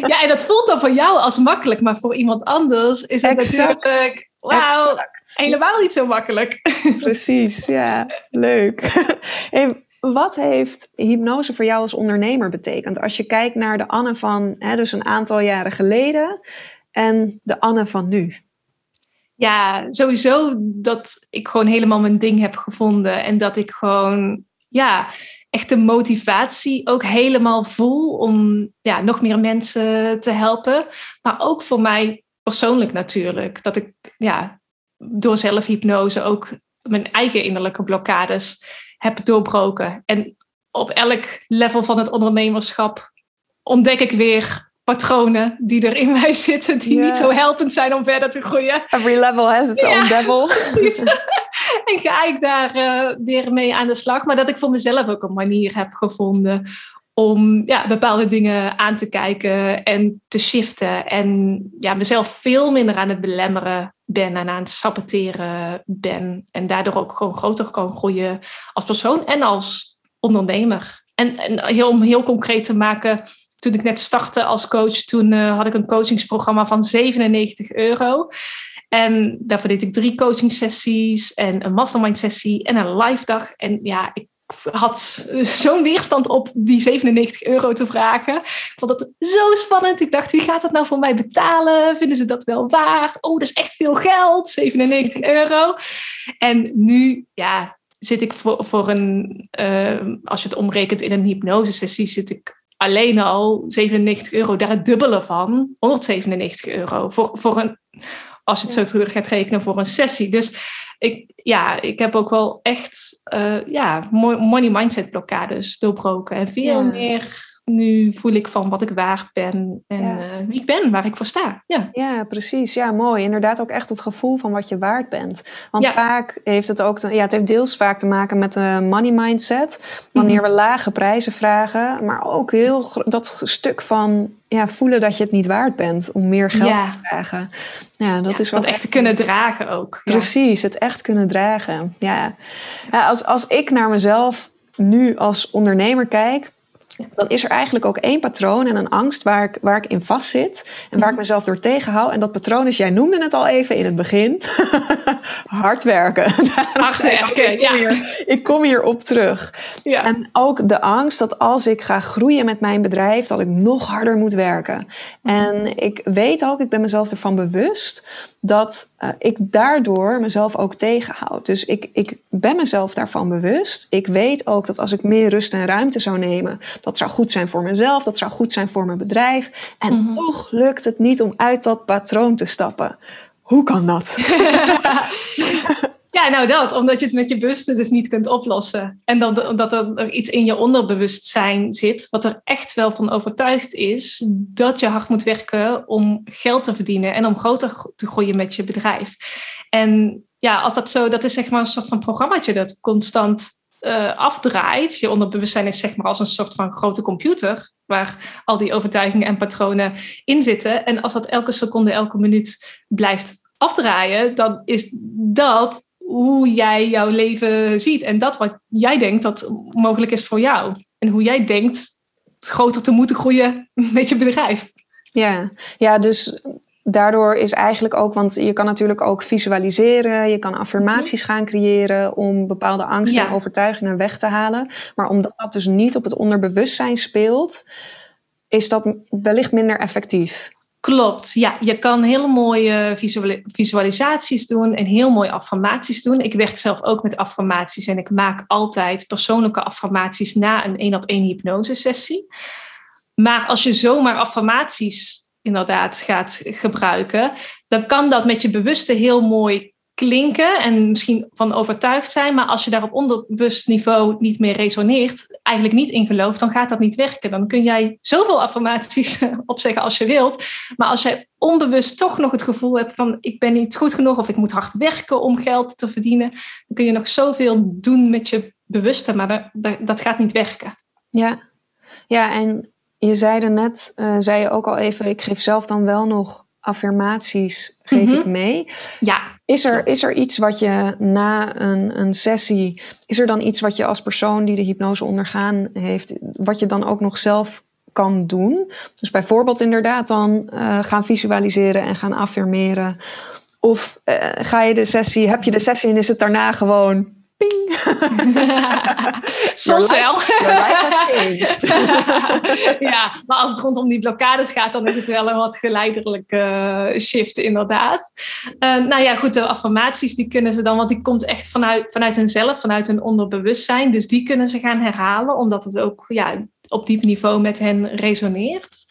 ja, en dat voelt dan voor jou als makkelijk, maar voor iemand anders is het exact. natuurlijk Wauw, helemaal niet zo makkelijk. <laughs> Precies, ja, leuk. <laughs> Hey, wat heeft hypnose voor jou als ondernemer betekend? Als je kijkt naar de Anne van hè, dus een aantal jaren geleden en de Anne van nu. Ja, sowieso dat ik gewoon helemaal mijn ding heb gevonden en dat ik gewoon, ja, echt de motivatie ook helemaal voel om ja, nog meer mensen te helpen. Maar ook voor mij persoonlijk natuurlijk. Dat ik ja, door zelfhypnose ook mijn eigen innerlijke blokkades heb doorbroken. En op elk level van het ondernemerschap ontdek ik weer patronen die er in <laughs> mij zitten, die niet zo helpend zijn om verder te groeien. Every level has its own devil. <laughs> Precies. en ga ik daar uh, weer mee aan de slag. Maar dat ik voor mezelf ook een manier heb gevonden om ja, bepaalde dingen aan te kijken en te shiften. En ja, mezelf veel minder aan het belemmeren ben en aan het saboteren ben. En daardoor ook gewoon groter kan groeien als persoon en als ondernemer. En, en heel, om heel concreet te maken, toen ik net startte als coach, toen uh, had ik een coachingsprogramma van 97 euro. En daarvoor deed ik drie coaching sessies en een mastermind sessie en een live dag. En ja, ik had zo'n weerstand op die 97 euro te vragen. Ik vond dat zo spannend. Ik dacht, wie gaat dat nou voor mij betalen? Vinden ze dat wel waard? Oh, dat is echt veel geld, 97 euro. En nu, ja, zit ik voor, voor een, uh, als je het omrekent in een hypnosesessie, zit ik alleen al 97 euro, daar het dubbele van, 197 euro. Voor, voor een, als je het zo terug gaat rekenen, voor een sessie. Dus ik, ja, ik heb ook wel echt uh, ja, money mindset blokkades doorbroken. En veel meer nu voel ik van wat ik waard ben en uh, wie ik ben, waar ik voor sta. Ja. ja, precies. Ja, mooi. Inderdaad ook echt het gevoel van wat je waard bent. Want vaak heeft het ook, ja, het heeft deels vaak te maken met de money mindset. Wanneer mhm. we lage prijzen vragen, maar ook heel dat stuk van ja, voelen dat je het niet waard bent om meer geld te vragen. Ja, dat is dat echt te kunnen dragen ook. Precies, het echt kunnen dragen. Ja. als, als ik naar mezelf nu als ondernemer kijk, dan is er eigenlijk ook één patroon en een angst waar ik, waar ik in vastzit en waar ik mhm. mezelf door tegenhoud. En dat patroon is, jij noemde het al even in het begin, <laughs> hard werken. <laughs> Hard werken, <laughs> kom hier, ik kom hier op terug. Ja. En ook de angst dat als ik ga groeien met mijn bedrijf, dat ik nog harder moet werken. Mhm. En ik weet ook, ik ben mezelf ervan bewust dat uh, ik daardoor mezelf ook tegenhoud. Dus ik, ik ben mezelf daarvan bewust. Ik weet ook dat als ik meer rust en ruimte zou nemen, dat zou goed zijn voor mezelf, dat zou goed zijn voor mijn bedrijf. En mhm. toch lukt het niet om uit dat patroon te stappen. Hoe kan dat? <laughs> Ja, nou dat, omdat je het met je bewuste dus niet kunt oplossen. En dan, omdat er iets in je onderbewustzijn zit, wat er echt wel van overtuigd is dat je hard moet werken om geld te verdienen en om groter te groeien met je bedrijf. En ja, als dat zo, dat is zeg maar een soort van programmaatje dat constant uh, afdraait. Je onderbewustzijn is zeg maar als een soort van grote computer, waar al die overtuigingen en patronen in zitten. En als dat elke seconde, elke minuut blijft afdraaien, dan is dat hoe jij jouw leven ziet en dat wat jij denkt dat mogelijk is voor jou. En hoe jij denkt groter te moeten groeien <laughs> met je bedrijf. Ja, ja dus daardoor is eigenlijk ook, want je kan natuurlijk ook visualiseren, je kan affirmaties gaan creëren om bepaalde angsten en overtuigingen weg te halen. Maar omdat dat dus niet op het onderbewustzijn speelt, is dat wellicht minder effectief. Klopt, ja. Je kan hele mooie visualisaties doen en heel mooie affirmaties doen. Ik werk zelf ook met affirmaties en ik maak altijd persoonlijke affirmaties na een één op één hypnosesessie. Maar als je zomaar affirmaties inderdaad gaat gebruiken, dan kan dat met je bewuste heel mooi klinken en misschien van overtuigd zijn, maar als je daar op onderbewust niveau niet meer resoneert, eigenlijk niet in gelooft, dan gaat dat niet werken. Dan kun jij zoveel affirmaties <laughs> opzeggen als je wilt, maar als jij onbewust toch nog het gevoel hebt van ik ben niet goed genoeg of ik moet hard werken om geld te verdienen, dan kun je nog zoveel doen met je bewuste, maar dat, dat gaat niet werken. Ja, ja en je zei er net, uh, zei je ook al even, ik geef zelf dan wel nog affirmaties, geef mm -hmm. ik mee. Ja. Is er, is er iets wat je na een, een sessie, is er dan iets wat je als persoon die de hypnose ondergaan heeft, wat je dan ook nog zelf kan doen? Dus bijvoorbeeld inderdaad dan uh, gaan visualiseren en gaan affirmeren. Of uh, ga je de sessie, heb je de sessie en is het daarna gewoon ping. <laughs> Soms wel. <laughs> ja, maar als het rondom die blokkades gaat, dan is het wel een wat geleidelijke uh, shift, inderdaad. Uh, nou ja, goed, de affirmaties die kunnen ze dan, want die komt echt vanuit, vanuit hunzelf, vanuit hun onderbewustzijn. Dus die kunnen ze gaan herhalen, omdat het ook ja, op diep niveau met hen resoneert.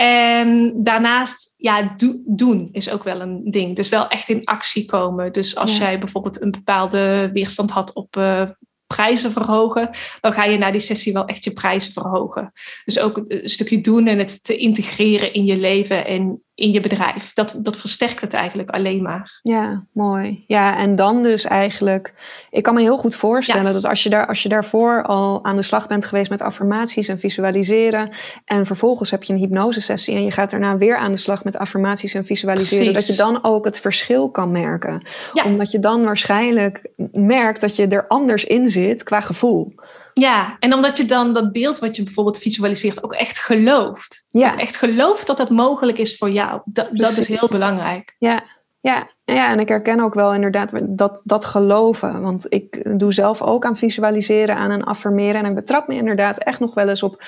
En daarnaast, ja, do, doen is ook wel een ding. Dus wel echt in actie komen. Dus als ja. jij bijvoorbeeld een bepaalde weerstand had op uh, prijzen verhogen, dan ga je na die sessie wel echt je prijzen verhogen. Dus ook een stukje doen en het te integreren in je leven en in je bedrijf. Dat, dat versterkt het eigenlijk alleen maar. Ja, mooi. Ja, en dan dus eigenlijk... Ik kan me heel goed voorstellen ja. dat als je, daar, als je daarvoor al aan de slag bent geweest met affirmaties en visualiseren... en vervolgens heb je een hypnosesessie en je gaat daarna weer aan de slag met affirmaties en visualiseren... Precies. dat je dan ook het verschil kan merken. Ja. Omdat je dan waarschijnlijk merkt dat je er anders in zit qua gevoel. Ja, en omdat je dan dat beeld wat je bijvoorbeeld visualiseert ook echt gelooft. Ja. Ook echt gelooft dat het mogelijk is voor jou. Dat, dat is heel belangrijk. Ja, ja, ja, en ik herken ook wel inderdaad dat, dat geloven. Want ik doe zelf ook aan visualiseren, aan een affirmeren. En ik betrap me inderdaad echt nog wel eens op.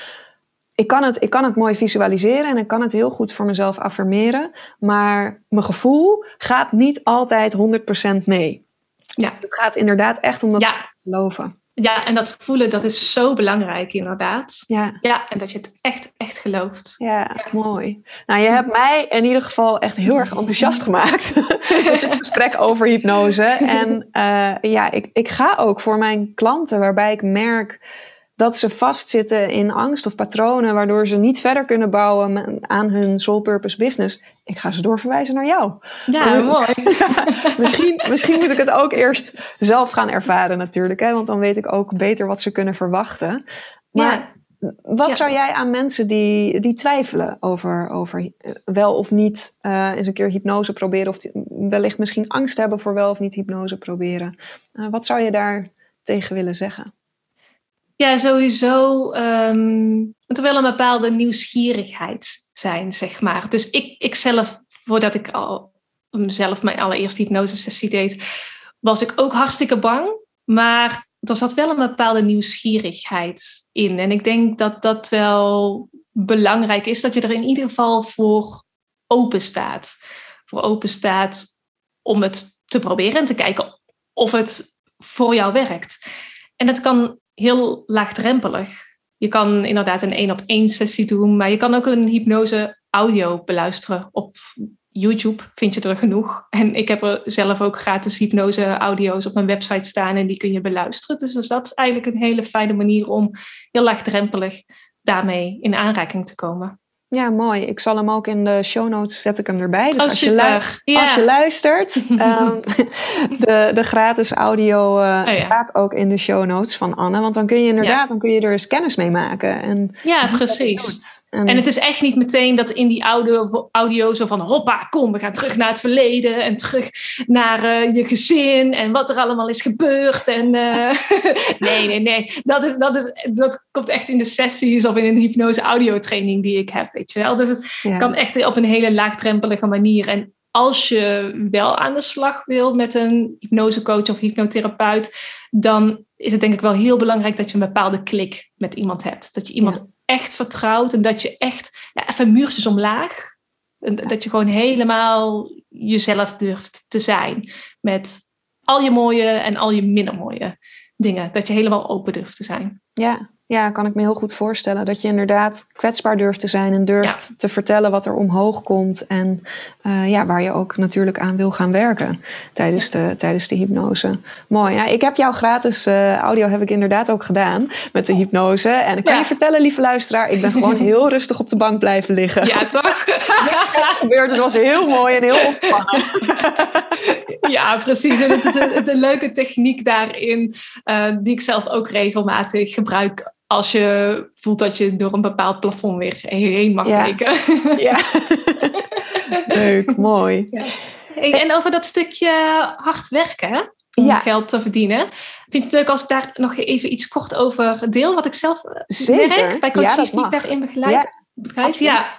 Ik kan, het, ik kan het mooi visualiseren en ik kan het heel goed voor mezelf affirmeren. Maar mijn gevoel gaat niet altijd 100% mee. Ja. Dus het gaat inderdaad echt om dat ja. geloven. Ja, en dat voelen, dat is zo belangrijk inderdaad. Ja. Ja, en dat je het echt, echt gelooft. Ja, ja. mooi. Nou, je hebt mij in ieder geval echt heel erg enthousiast gemaakt <laughs> met dit gesprek over hypnose. En uh, ja, ik, ik ga ook voor mijn klanten, waarbij ik merk dat ze vastzitten in angst of patronen, waardoor ze niet verder kunnen bouwen aan hun soul purpose business. Ik ga ze doorverwijzen naar jou. Ja, mooi. <laughs> misschien, misschien moet ik het ook eerst zelf gaan ervaren natuurlijk, hè, want dan weet ik ook beter wat ze kunnen verwachten. Maar ja. wat ja. zou jij aan mensen die, die twijfelen over, over wel of niet uh, eens een keer hypnose proberen, of wellicht misschien angst hebben voor wel of niet hypnose proberen, uh, wat zou je daar tegen willen zeggen? Ja, sowieso um, er wel een bepaalde nieuwsgierigheid zijn, zeg maar. Dus ik, ik zelf, voordat ik al zelf mijn allereerste hypnosesessie deed, was ik ook hartstikke bang. Maar er zat wel een bepaalde nieuwsgierigheid in. En ik denk dat dat wel belangrijk is, dat je er in ieder geval voor open staat. Voor open staat om het te proberen en te kijken of het voor jou werkt. En dat kan heel laagdrempelig. Je kan inderdaad een één op één sessie doen, maar je kan ook een hypnose audio beluisteren op YouTube. Vind je er genoeg. En ik heb er zelf ook gratis hypnose audio's op mijn website staan en die kun je beluisteren. Dus, dus dat is eigenlijk een hele fijne manier om heel laagdrempelig daarmee in aanraking te komen. Ja, mooi. Ik zal hem ook in de show notes zet ik hem erbij. Dus oh, als, je ja. als, je luistert, um, <laughs> de, de gratis audio uh, oh, ja. staat ook in de show notes van Anne. Want dan kun je inderdaad, ja. dan kun je er eens kennis mee maken. En ja, precies. En, en, het is echt niet meteen dat in die audio, audio zo van hoppa, kom, we gaan terug naar het verleden en terug naar uh, je gezin en wat er allemaal is gebeurd. En uh, <laughs> nee, nee, nee. Dat, is, dat, is, dat komt echt in de sessies of in een hypnose audio training die ik heb. Weet je wel? Dus het ja. kan echt op een hele laagdrempelige manier. En als je wel aan de slag wil met een hypnosecoach of hypnotherapeut, dan is het denk ik wel heel belangrijk dat je een bepaalde klik met iemand hebt. Dat je iemand ja. Echt vertrouwt en dat je echt ja, even muurtjes omlaag. Dat je gewoon helemaal jezelf durft te zijn. Met al je mooie en al je minder mooie dingen. Dat je helemaal open durft te zijn. Ja, ja, kan ik me heel goed voorstellen. Dat je inderdaad kwetsbaar durft te zijn en durft te vertellen wat er omhoog komt. En uh, ja, waar je ook natuurlijk aan wil gaan werken tijdens de, tijdens de hypnose. Mooi. Nou, ik heb jouw gratis uh, audio heb ik inderdaad ook gedaan met de hypnose. En ik kan je vertellen, lieve luisteraar, ik ben gewoon <laughs> heel rustig op de bank blijven liggen. Ja, toch? <laughs> Ja, is gebeurd. Het was heel mooi en heel <laughs> ontspannen. <laughs> Ja, precies. En het is een, een leuke techniek daarin, uh, die ik zelf ook regelmatig gebruik als je voelt dat je door een bepaald plafond weer heen mag ja. kijken. Ja, <laughs> leuk, mooi. Ja. En over dat stukje hard werken om ja. geld te verdienen. Vind je het leuk als ik daar nog even iets kort over deel? Wat ik zelf eh, Zeker. merk bij coaches die ik daarin begeleid. Ja, ja.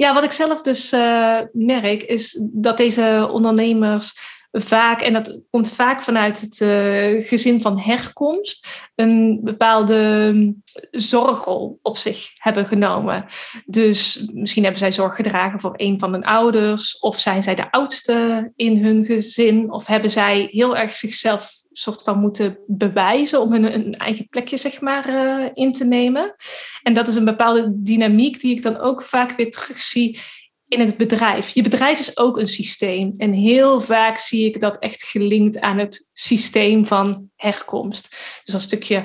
Ja, wat ik zelf dus uh, merk is dat deze ondernemers vaak, en dat komt vaak vanuit het uh, gezin van herkomst, een bepaalde mm, zorgrol op zich hebben genomen. Dus misschien hebben zij zorg gedragen voor een van hun ouders, of zijn zij de oudste in hun gezin, of hebben zij heel erg zichzelf soort van moeten bewijzen om hun eigen plekje zeg maar uh, in te nemen. En dat is een bepaalde dynamiek die ik dan ook vaak weer terugzie in het bedrijf. Je bedrijf is ook een systeem. En heel vaak zie ik dat echt gelinkt aan het systeem van herkomst. Dus een stukje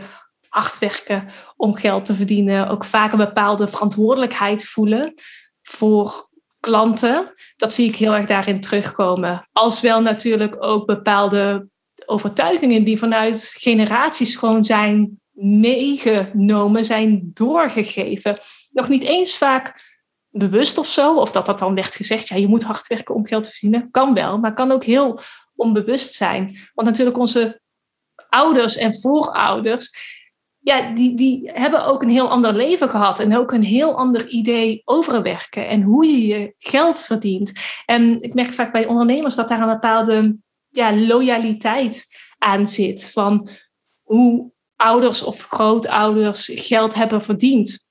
hard werken om geld te verdienen. Ook vaak een bepaalde verantwoordelijkheid voelen voor klanten. Dat zie ik heel erg daarin terugkomen. Als wel natuurlijk ook bepaalde overtuigingen die vanuit generaties gewoon zijn meegenomen, zijn doorgegeven. Nog niet eens vaak bewust of zo. Of dat dat dan werd gezegd, ja, je moet hard werken om geld te verdienen. Kan wel, maar kan ook heel onbewust zijn. Want natuurlijk onze ouders en voorouders, ja, die, die hebben ook een heel ander leven gehad. En ook een heel ander idee over werken en hoe je je geld verdient. En ik merk vaak bij ondernemers dat daar een bepaalde ja, loyaliteit aan zit. Van hoe ouders of grootouders geld hebben verdiend.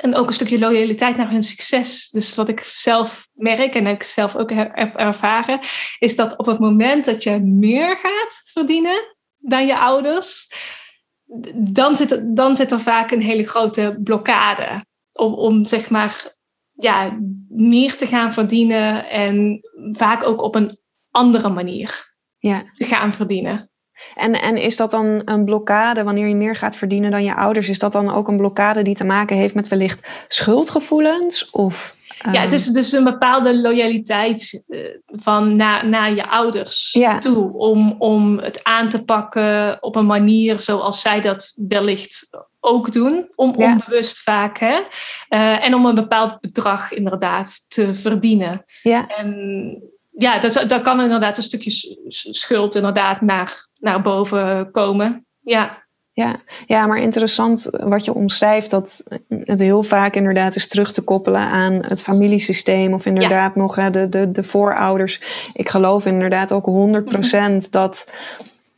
En ook een stukje loyaliteit naar hun succes. Dus wat ik zelf merk en ik zelf ook heb ervaren, is dat op het moment dat je meer gaat verdienen dan je ouders, dan zit, er, dan zit er vaak een hele grote blokkade om, om zeg maar ja, meer te gaan verdienen en vaak ook op een andere manier ja. te gaan verdienen. En, en is dat dan een blokkade wanneer je meer gaat verdienen dan je ouders? Is dat dan ook een blokkade die te maken heeft met wellicht schuldgevoelens? Of, Ja, het is dus een bepaalde loyaliteit eh, van naar, naar je ouders ja. toe. Om, om het aan te pakken op een manier zoals zij dat wellicht ook doen. Om, Ja. Onbewust vaak. Hè? Eh, en om een bepaald bedrag inderdaad te verdienen. Ja, En ja, dat, dat kan inderdaad een stukje schuld inderdaad naar, naar boven komen. Ja, ja. ja, maar interessant wat je omschrijft, dat het heel vaak inderdaad is terug te koppelen aan het familiesysteem of inderdaad nog hè, de, de, de voorouders. Ik geloof inderdaad ook 100% <laughs> dat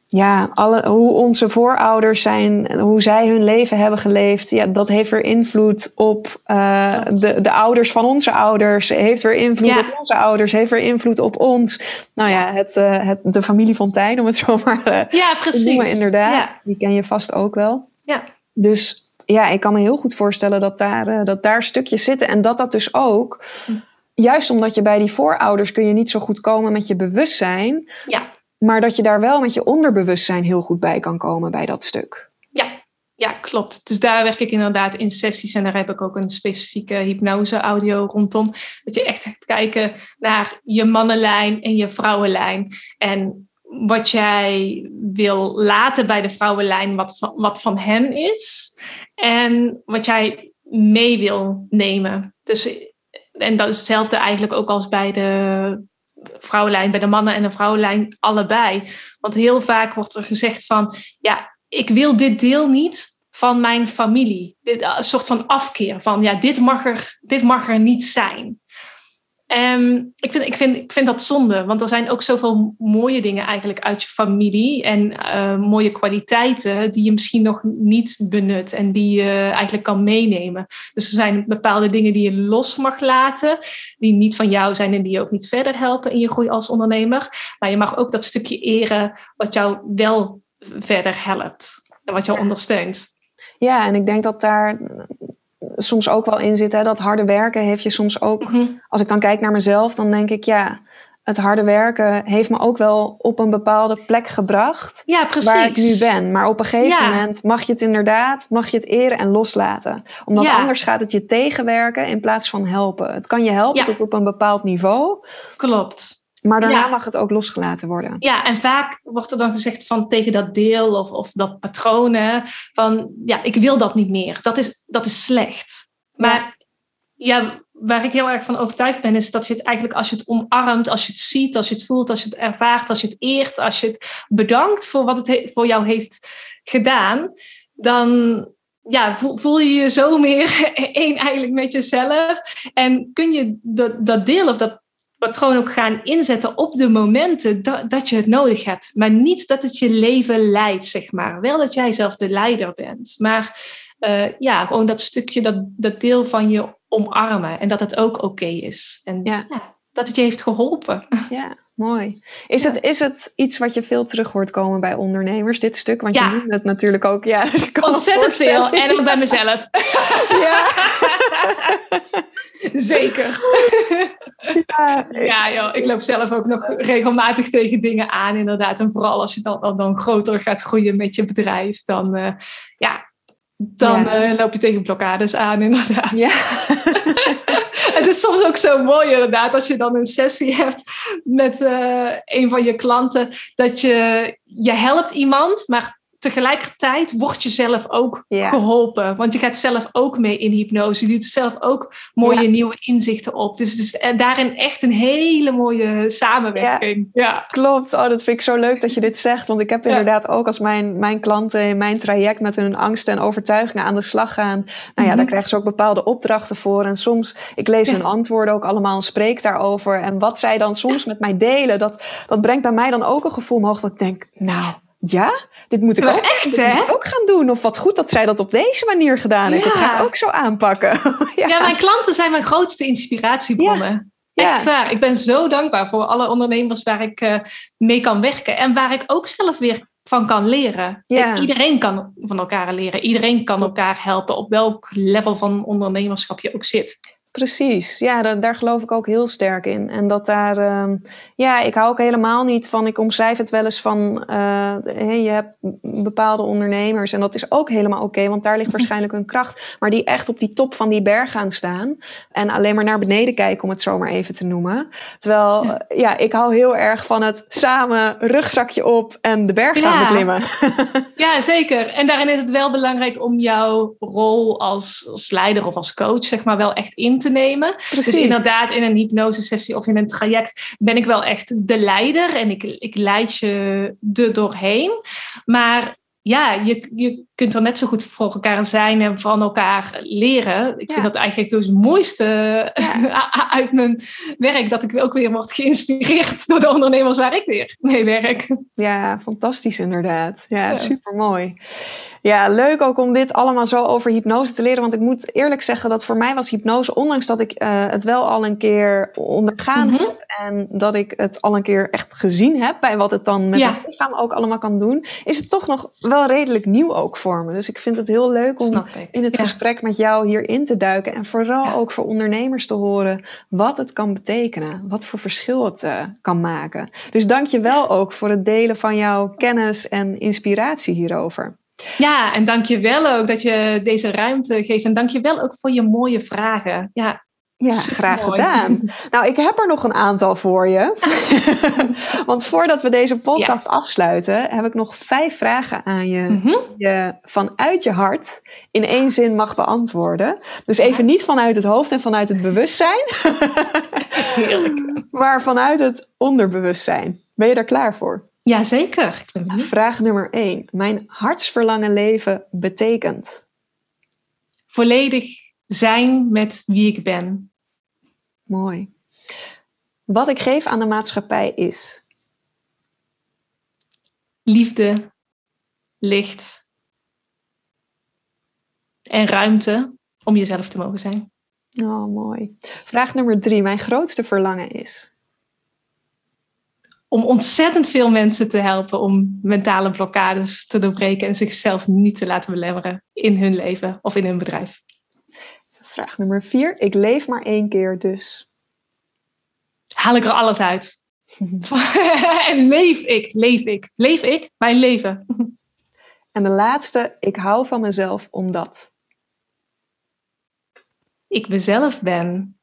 ja, alle, hoe onze voorouders zijn, hoe zij hun leven hebben geleefd, ja, dat heeft weer invloed op uh, de, de ouders van onze ouders, heeft weer invloed Ja. op onze ouders, heeft weer invloed op ons. Nou ja, het, uh, het, de familie Fontijn, om het <laughs> zo maar uh, ja te precies. noemen, inderdaad. Ja. Die ken je vast ook wel. Ja. Dus ja, ik kan me heel goed voorstellen dat daar, dat daar stukjes zitten. En dat dat dus ook, Hm. juist omdat je bij die voorouders kun je niet zo goed komen met je bewustzijn. Ja. Maar dat je daar wel met je onderbewustzijn heel goed bij kan komen bij dat stuk. Ja, ja, klopt. Dus daar werk ik inderdaad in sessies en daar heb ik ook een specifieke hypnose-audio rondom. Dat je echt gaat kijken naar je mannenlijn en je vrouwenlijn. En wat jij wil laten bij de vrouwenlijn, wat van, wat van hen is. En wat jij mee wil nemen. Dus, en dat is hetzelfde eigenlijk ook als bij de vrouwenlijn, bij de mannen en de vrouwenlijn, allebei. Want heel vaak wordt er gezegd van, ja, ik wil dit deel niet van mijn familie. Dit, een soort van afkeer van, ja, dit mag er, dit mag er niet zijn. Um, ik, vind, ik, vind, ik vind dat zonde, want er zijn ook zoveel mooie dingen eigenlijk uit je familie en uh, mooie kwaliteiten die je misschien nog niet benut en die je eigenlijk kan meenemen. Dus er zijn bepaalde dingen die je los mag laten, die niet van jou zijn en die je ook niet verder helpen in je groei als ondernemer. Maar je mag ook dat stukje eren wat jou wel verder helpt en wat jou ondersteunt. Ja, en ik denk dat daar soms ook wel in zit. Hè, dat harde werken heeft je soms ook. Mhm. Als ik dan kijk naar mezelf, dan denk ik ja. Het harde werken heeft me ook wel op een bepaalde plek gebracht. Ja, precies. Waar ik nu ben. Maar op een gegeven Ja. moment mag je het inderdaad, mag je het eren en loslaten. Omdat Ja. anders gaat het je tegenwerken in plaats van helpen. Het kan je helpen Ja. tot op een bepaald niveau. Klopt. Maar daarna Ja. mag het ook losgelaten worden. Ja, en vaak wordt er dan gezegd van tegen dat deel of, of dat patroon, van ja, ik wil dat niet meer. Dat is, dat is slecht. Maar ja. waar ik heel erg van overtuigd ben, is dat je het eigenlijk als je het omarmt, als je het ziet, als je het voelt, als je het ervaart, als je het eert, als je het bedankt voor wat het he- voor jou heeft gedaan, dan ja, voel, voel je je zo meer <laughs> één eigenlijk met jezelf. En kun je dat, dat deel of dat patroon ook gaan inzetten op de momenten dat, dat je het nodig hebt. Maar niet dat het je leven leidt, zeg maar. Wel dat jij zelf de leider bent. Maar eh, ja, gewoon dat stukje, dat, dat deel van je omarmen. En dat het ook oké is. En Ja. ja, dat het je heeft geholpen. Ja, mooi. Is, Ja. het, is het iets wat je veel terug hoort komen bij ondernemers, dit stuk? Want Ja. je noemt het natuurlijk ook. Ja, <laughs> dus Ontzettend veel. En ook bij mezelf. <laughs> Ja, <laughs> Zeker. ja, Ja, joh, ik loop zelf ook nog regelmatig tegen dingen aan, inderdaad. En vooral als je dan, dan, dan groter gaat groeien met je bedrijf, dan, eh, ja, dan eh, loop je tegen blokkades aan, inderdaad. ja. <laughs> Het is soms ook zo mooi, inderdaad, als je dan een sessie hebt met eh, een van je klanten, dat je, je helpt iemand, maar tegelijkertijd word je zelf ook geholpen. Want je gaat zelf ook mee in hypnose. Je doet zelf ook mooie nieuwe inzichten op. Dus het is eh, daarin echt een hele mooie samenwerking. Ja. Klopt, oh, dat vind ik zo leuk dat je dit zegt. Want ik heb inderdaad ook als mijn, mijn klanten in mijn traject met hun angsten en overtuigingen aan de slag gaan. Nou ja, Mhm. daar krijgen ze ook bepaalde opdrachten voor. En soms, ik lees hun antwoorden ook allemaal en spreek daarover. En wat zij dan soms met mij delen, dat, dat brengt bij mij dan ook een gevoel omhoog dat ik denk, nou ja, dit moet ik Maar ook, echt, dit hè? moet ik ook gaan doen. Of wat goed dat zij dat op deze manier gedaan heeft. Dat ga ik ook zo aanpakken. <laughs> ja. Ja. mijn klanten zijn mijn grootste inspiratiebronnen. Ja. Echt waar. Ik ben zo dankbaar voor alle ondernemers waar ik eh, mee kan werken. En waar ik ook zelf weer van kan leren. Iedereen kan van elkaar leren. Iedereen kan elkaar helpen op welk level van ondernemerschap je ook zit. Precies, ja, da- daar geloof ik ook heel sterk in. En dat daar, ehm, ja, ik hou ook helemaal niet van, ik omschrijf het wel eens van, eh, hey, je hebt bepaalde ondernemers en dat is ook helemaal oké, want daar ligt <laughs> waarschijnlijk hun kracht, maar die echt op die top van die berg gaan staan en alleen maar naar beneden kijken, om het zo maar even te noemen. Terwijl, Ja. ja, ja ik hou heel erg van het samen rugzakje op en de berg gaan Ja. beklimmen. <laughs> Ja, zeker. En daarin is het wel belangrijk om jouw rol als, als leider of als coach, zeg maar, wel echt in te nemen. Precies. Dus inderdaad, in een hypnosesessie of in een traject ben ik wel echt de leider en ik, ik leid je er doorheen. Maar ja, je, je kunt er net zo goed voor elkaar zijn en van elkaar leren. Ik Ja. vind dat eigenlijk dus het mooiste <laughs> uit mijn werk, dat ik ook weer word geïnspireerd door de ondernemers waar ik weer mee werk. Ja, fantastisch inderdaad. Ja, Ja. super mooi. Ja, leuk ook om dit allemaal zo over hypnose te leren. Want ik moet eerlijk zeggen dat voor mij was hypnose, ondanks dat ik eh, het wel al een keer ondergaan Mhm. heb en dat ik het al een keer echt gezien heb bij wat het dan met Ja. het lichaam ook allemaal kan doen, is het toch nog wel redelijk nieuw ook voor me. Dus ik vind het heel leuk om in het Ja. gesprek met jou hierin te duiken. En vooral Ja. ook voor ondernemers te horen wat het kan betekenen. Wat voor verschil het eh, kan maken. Dus dank je wel ook voor het delen van jouw kennis en inspiratie hierover. Ja, en dank je wel ook dat je deze ruimte geeft. En dank je wel ook voor je mooie vragen. Ja, Ja, graag gedaan. <laughs> Nou, ik heb er nog een aantal voor je. <laughs> Want voordat we deze podcast afsluiten, heb ik nog vijf vragen aan je Mhm. je vanuit je hart in één zin mag beantwoorden. Dus even niet vanuit het hoofd en vanuit het bewustzijn, <laughs> heerlijk. maar vanuit het onderbewustzijn. Ben je daar klaar voor? Jazeker. Ik ben benieuwd. Vraag nummer één. Mijn hartsverlangen leven betekent. Volledig zijn met wie ik ben. Mooi. Wat ik geef aan de maatschappij is. Liefde, licht en ruimte om jezelf te mogen zijn. Oh, mooi. Vraag nummer drie. Mijn grootste verlangen is. Om ontzettend veel mensen te helpen om mentale blokkades te doorbreken en zichzelf niet te laten belemmeren in hun leven of in hun bedrijf. Vraag nummer vier. Ik leef maar één keer, dus. Haal ik er alles uit. <laughs> en leef ik, leef ik, leef ik mijn leven. en de laatste. Ik hou van mezelf omdat. Ik mezelf ben.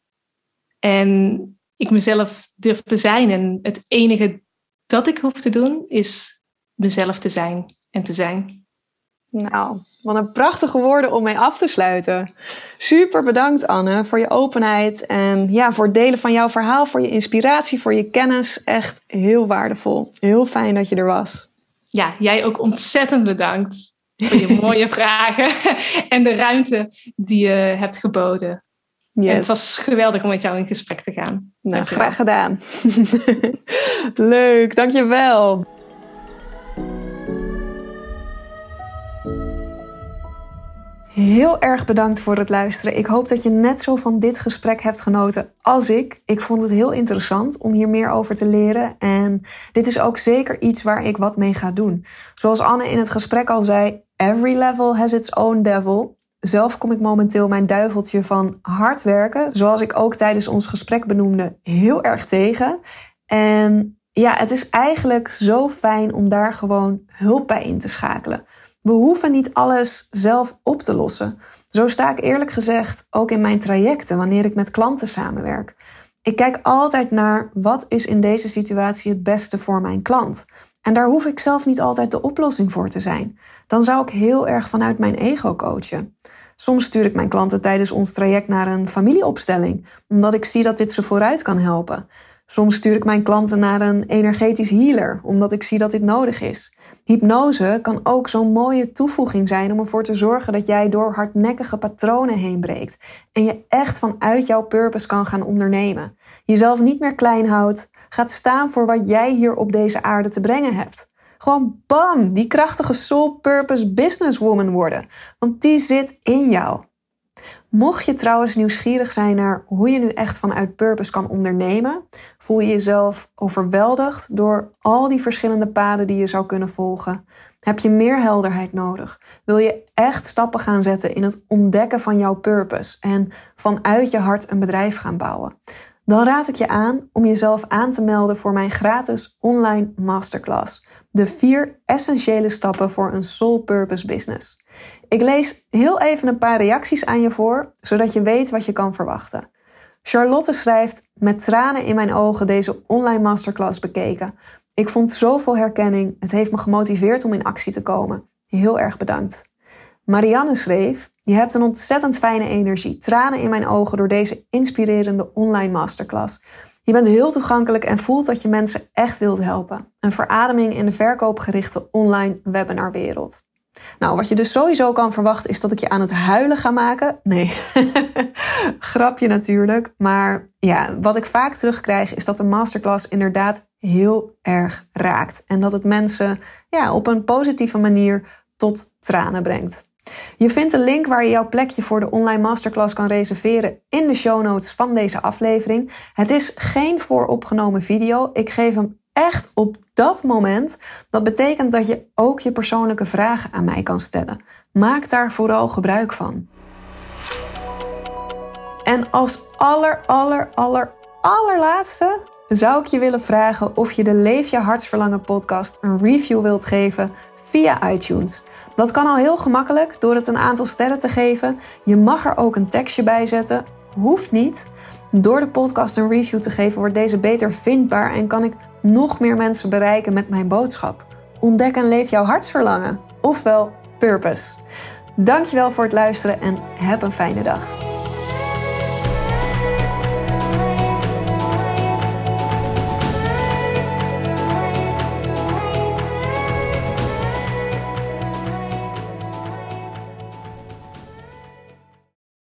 En ik mezelf durf te zijn. En het enige dat ik hoef te doen is mezelf te zijn en te zijn. Nou, wat een prachtige woorden om mee af te sluiten. Super bedankt Anne voor je openheid en ja, voor het delen van jouw verhaal, voor je inspiratie, voor je kennis. Echt heel waardevol. Heel fijn dat je er was. Ja, jij ook ontzettend bedankt voor je <laughs> mooie vragen en de ruimte die je hebt geboden. Yes. het was geweldig om met jou in gesprek te gaan. Nou, graag gedaan. <laughs> Leuk, dankjewel. Heel erg bedankt voor het luisteren. Ik hoop dat je net zo van dit gesprek hebt genoten als ik. Ik vond het heel interessant om hier meer over te leren. En dit is ook zeker iets waar ik wat mee ga doen. Zoals Anne in het gesprek al zei, every level has its own devil. Zelf kom ik momenteel mijn duiveltje van hard werken, zoals ik ook tijdens ons gesprek benoemde, heel erg tegen. En ja, het is eigenlijk zo fijn om daar gewoon hulp bij in te schakelen. We hoeven niet alles zelf op te lossen. Zo sta ik eerlijk gezegd ook in mijn trajecten wanneer ik met klanten samenwerk. Ik kijk altijd naar wat is in deze situatie het beste voor mijn klant. En daar hoef ik zelf niet altijd de oplossing voor te zijn. Dan zou ik heel erg vanuit mijn ego coachen. Soms stuur ik mijn klanten tijdens ons traject naar een familieopstelling, omdat ik zie dat dit ze vooruit kan helpen. Soms stuur ik mijn klanten naar een energetisch healer, omdat ik zie dat dit nodig is. Hypnose kan ook zo'n mooie toevoeging zijn om ervoor te zorgen dat jij door hardnekkige patronen heen breekt en je echt vanuit jouw purpose kan gaan ondernemen. Jezelf niet meer klein houdt, gaat staan voor wat jij hier op deze aarde te brengen hebt. Gewoon bam, die krachtige soul purpose businesswoman worden, want die zit in jou. Mocht je trouwens nieuwsgierig zijn naar hoe je nu echt vanuit purpose kan ondernemen, voel je jezelf overweldigd door al die verschillende paden die je zou kunnen volgen. Heb je meer helderheid nodig? Wil je echt stappen gaan zetten in het ontdekken van jouw purpose en vanuit je hart een bedrijf gaan bouwen? Dan raad ik je aan om jezelf aan te melden voor mijn gratis online masterclass. De vier essentiële stappen voor een soul purpose business. Ik lees heel even een paar reacties aan je voor, zodat je weet wat je kan verwachten. Charlotte schrijft: Met tranen in mijn ogen deze online masterclass bekeken. Ik vond zoveel herkenning. Het heeft me gemotiveerd om in actie te komen. Heel erg bedankt. Marianne schreef: Je hebt een ontzettend fijne energie. Tranen in mijn ogen door deze inspirerende online masterclass. Je bent heel toegankelijk en voelt dat je mensen echt wilt helpen. Een verademing in de verkoopgerichte online webinarwereld. Nou, wat je dus sowieso kan verwachten is dat ik je aan het huilen ga maken. Nee, <laughs> grapje natuurlijk. Maar ja, wat ik vaak terugkrijg is dat de masterclass inderdaad heel erg raakt. En dat het mensen ja, op een positieve manier tot tranen brengt. Je vindt een link waar je jouw plekje voor de online masterclass kan reserveren in de show notes van deze aflevering. Het is geen vooropgenomen video. Ik geef hem echt op dat moment. Dat betekent dat je ook je persoonlijke vragen aan mij kan stellen. Maak daar vooral gebruik van. En als aller, aller, aller, allerlaatste zou ik je willen vragen of je de Leef je hartsverlangen podcast een review wilt geven via iTunes. Dat kan al heel gemakkelijk door het een aantal sterren te geven. Je mag er ook een tekstje bij zetten. Hoeft niet. Door de podcast een review te geven wordt deze beter vindbaar en kan ik nog meer mensen bereiken met mijn boodschap. Ontdek en leef jouw hartsverlangen, ofwel purpose. Dankjewel voor het luisteren en heb een fijne dag.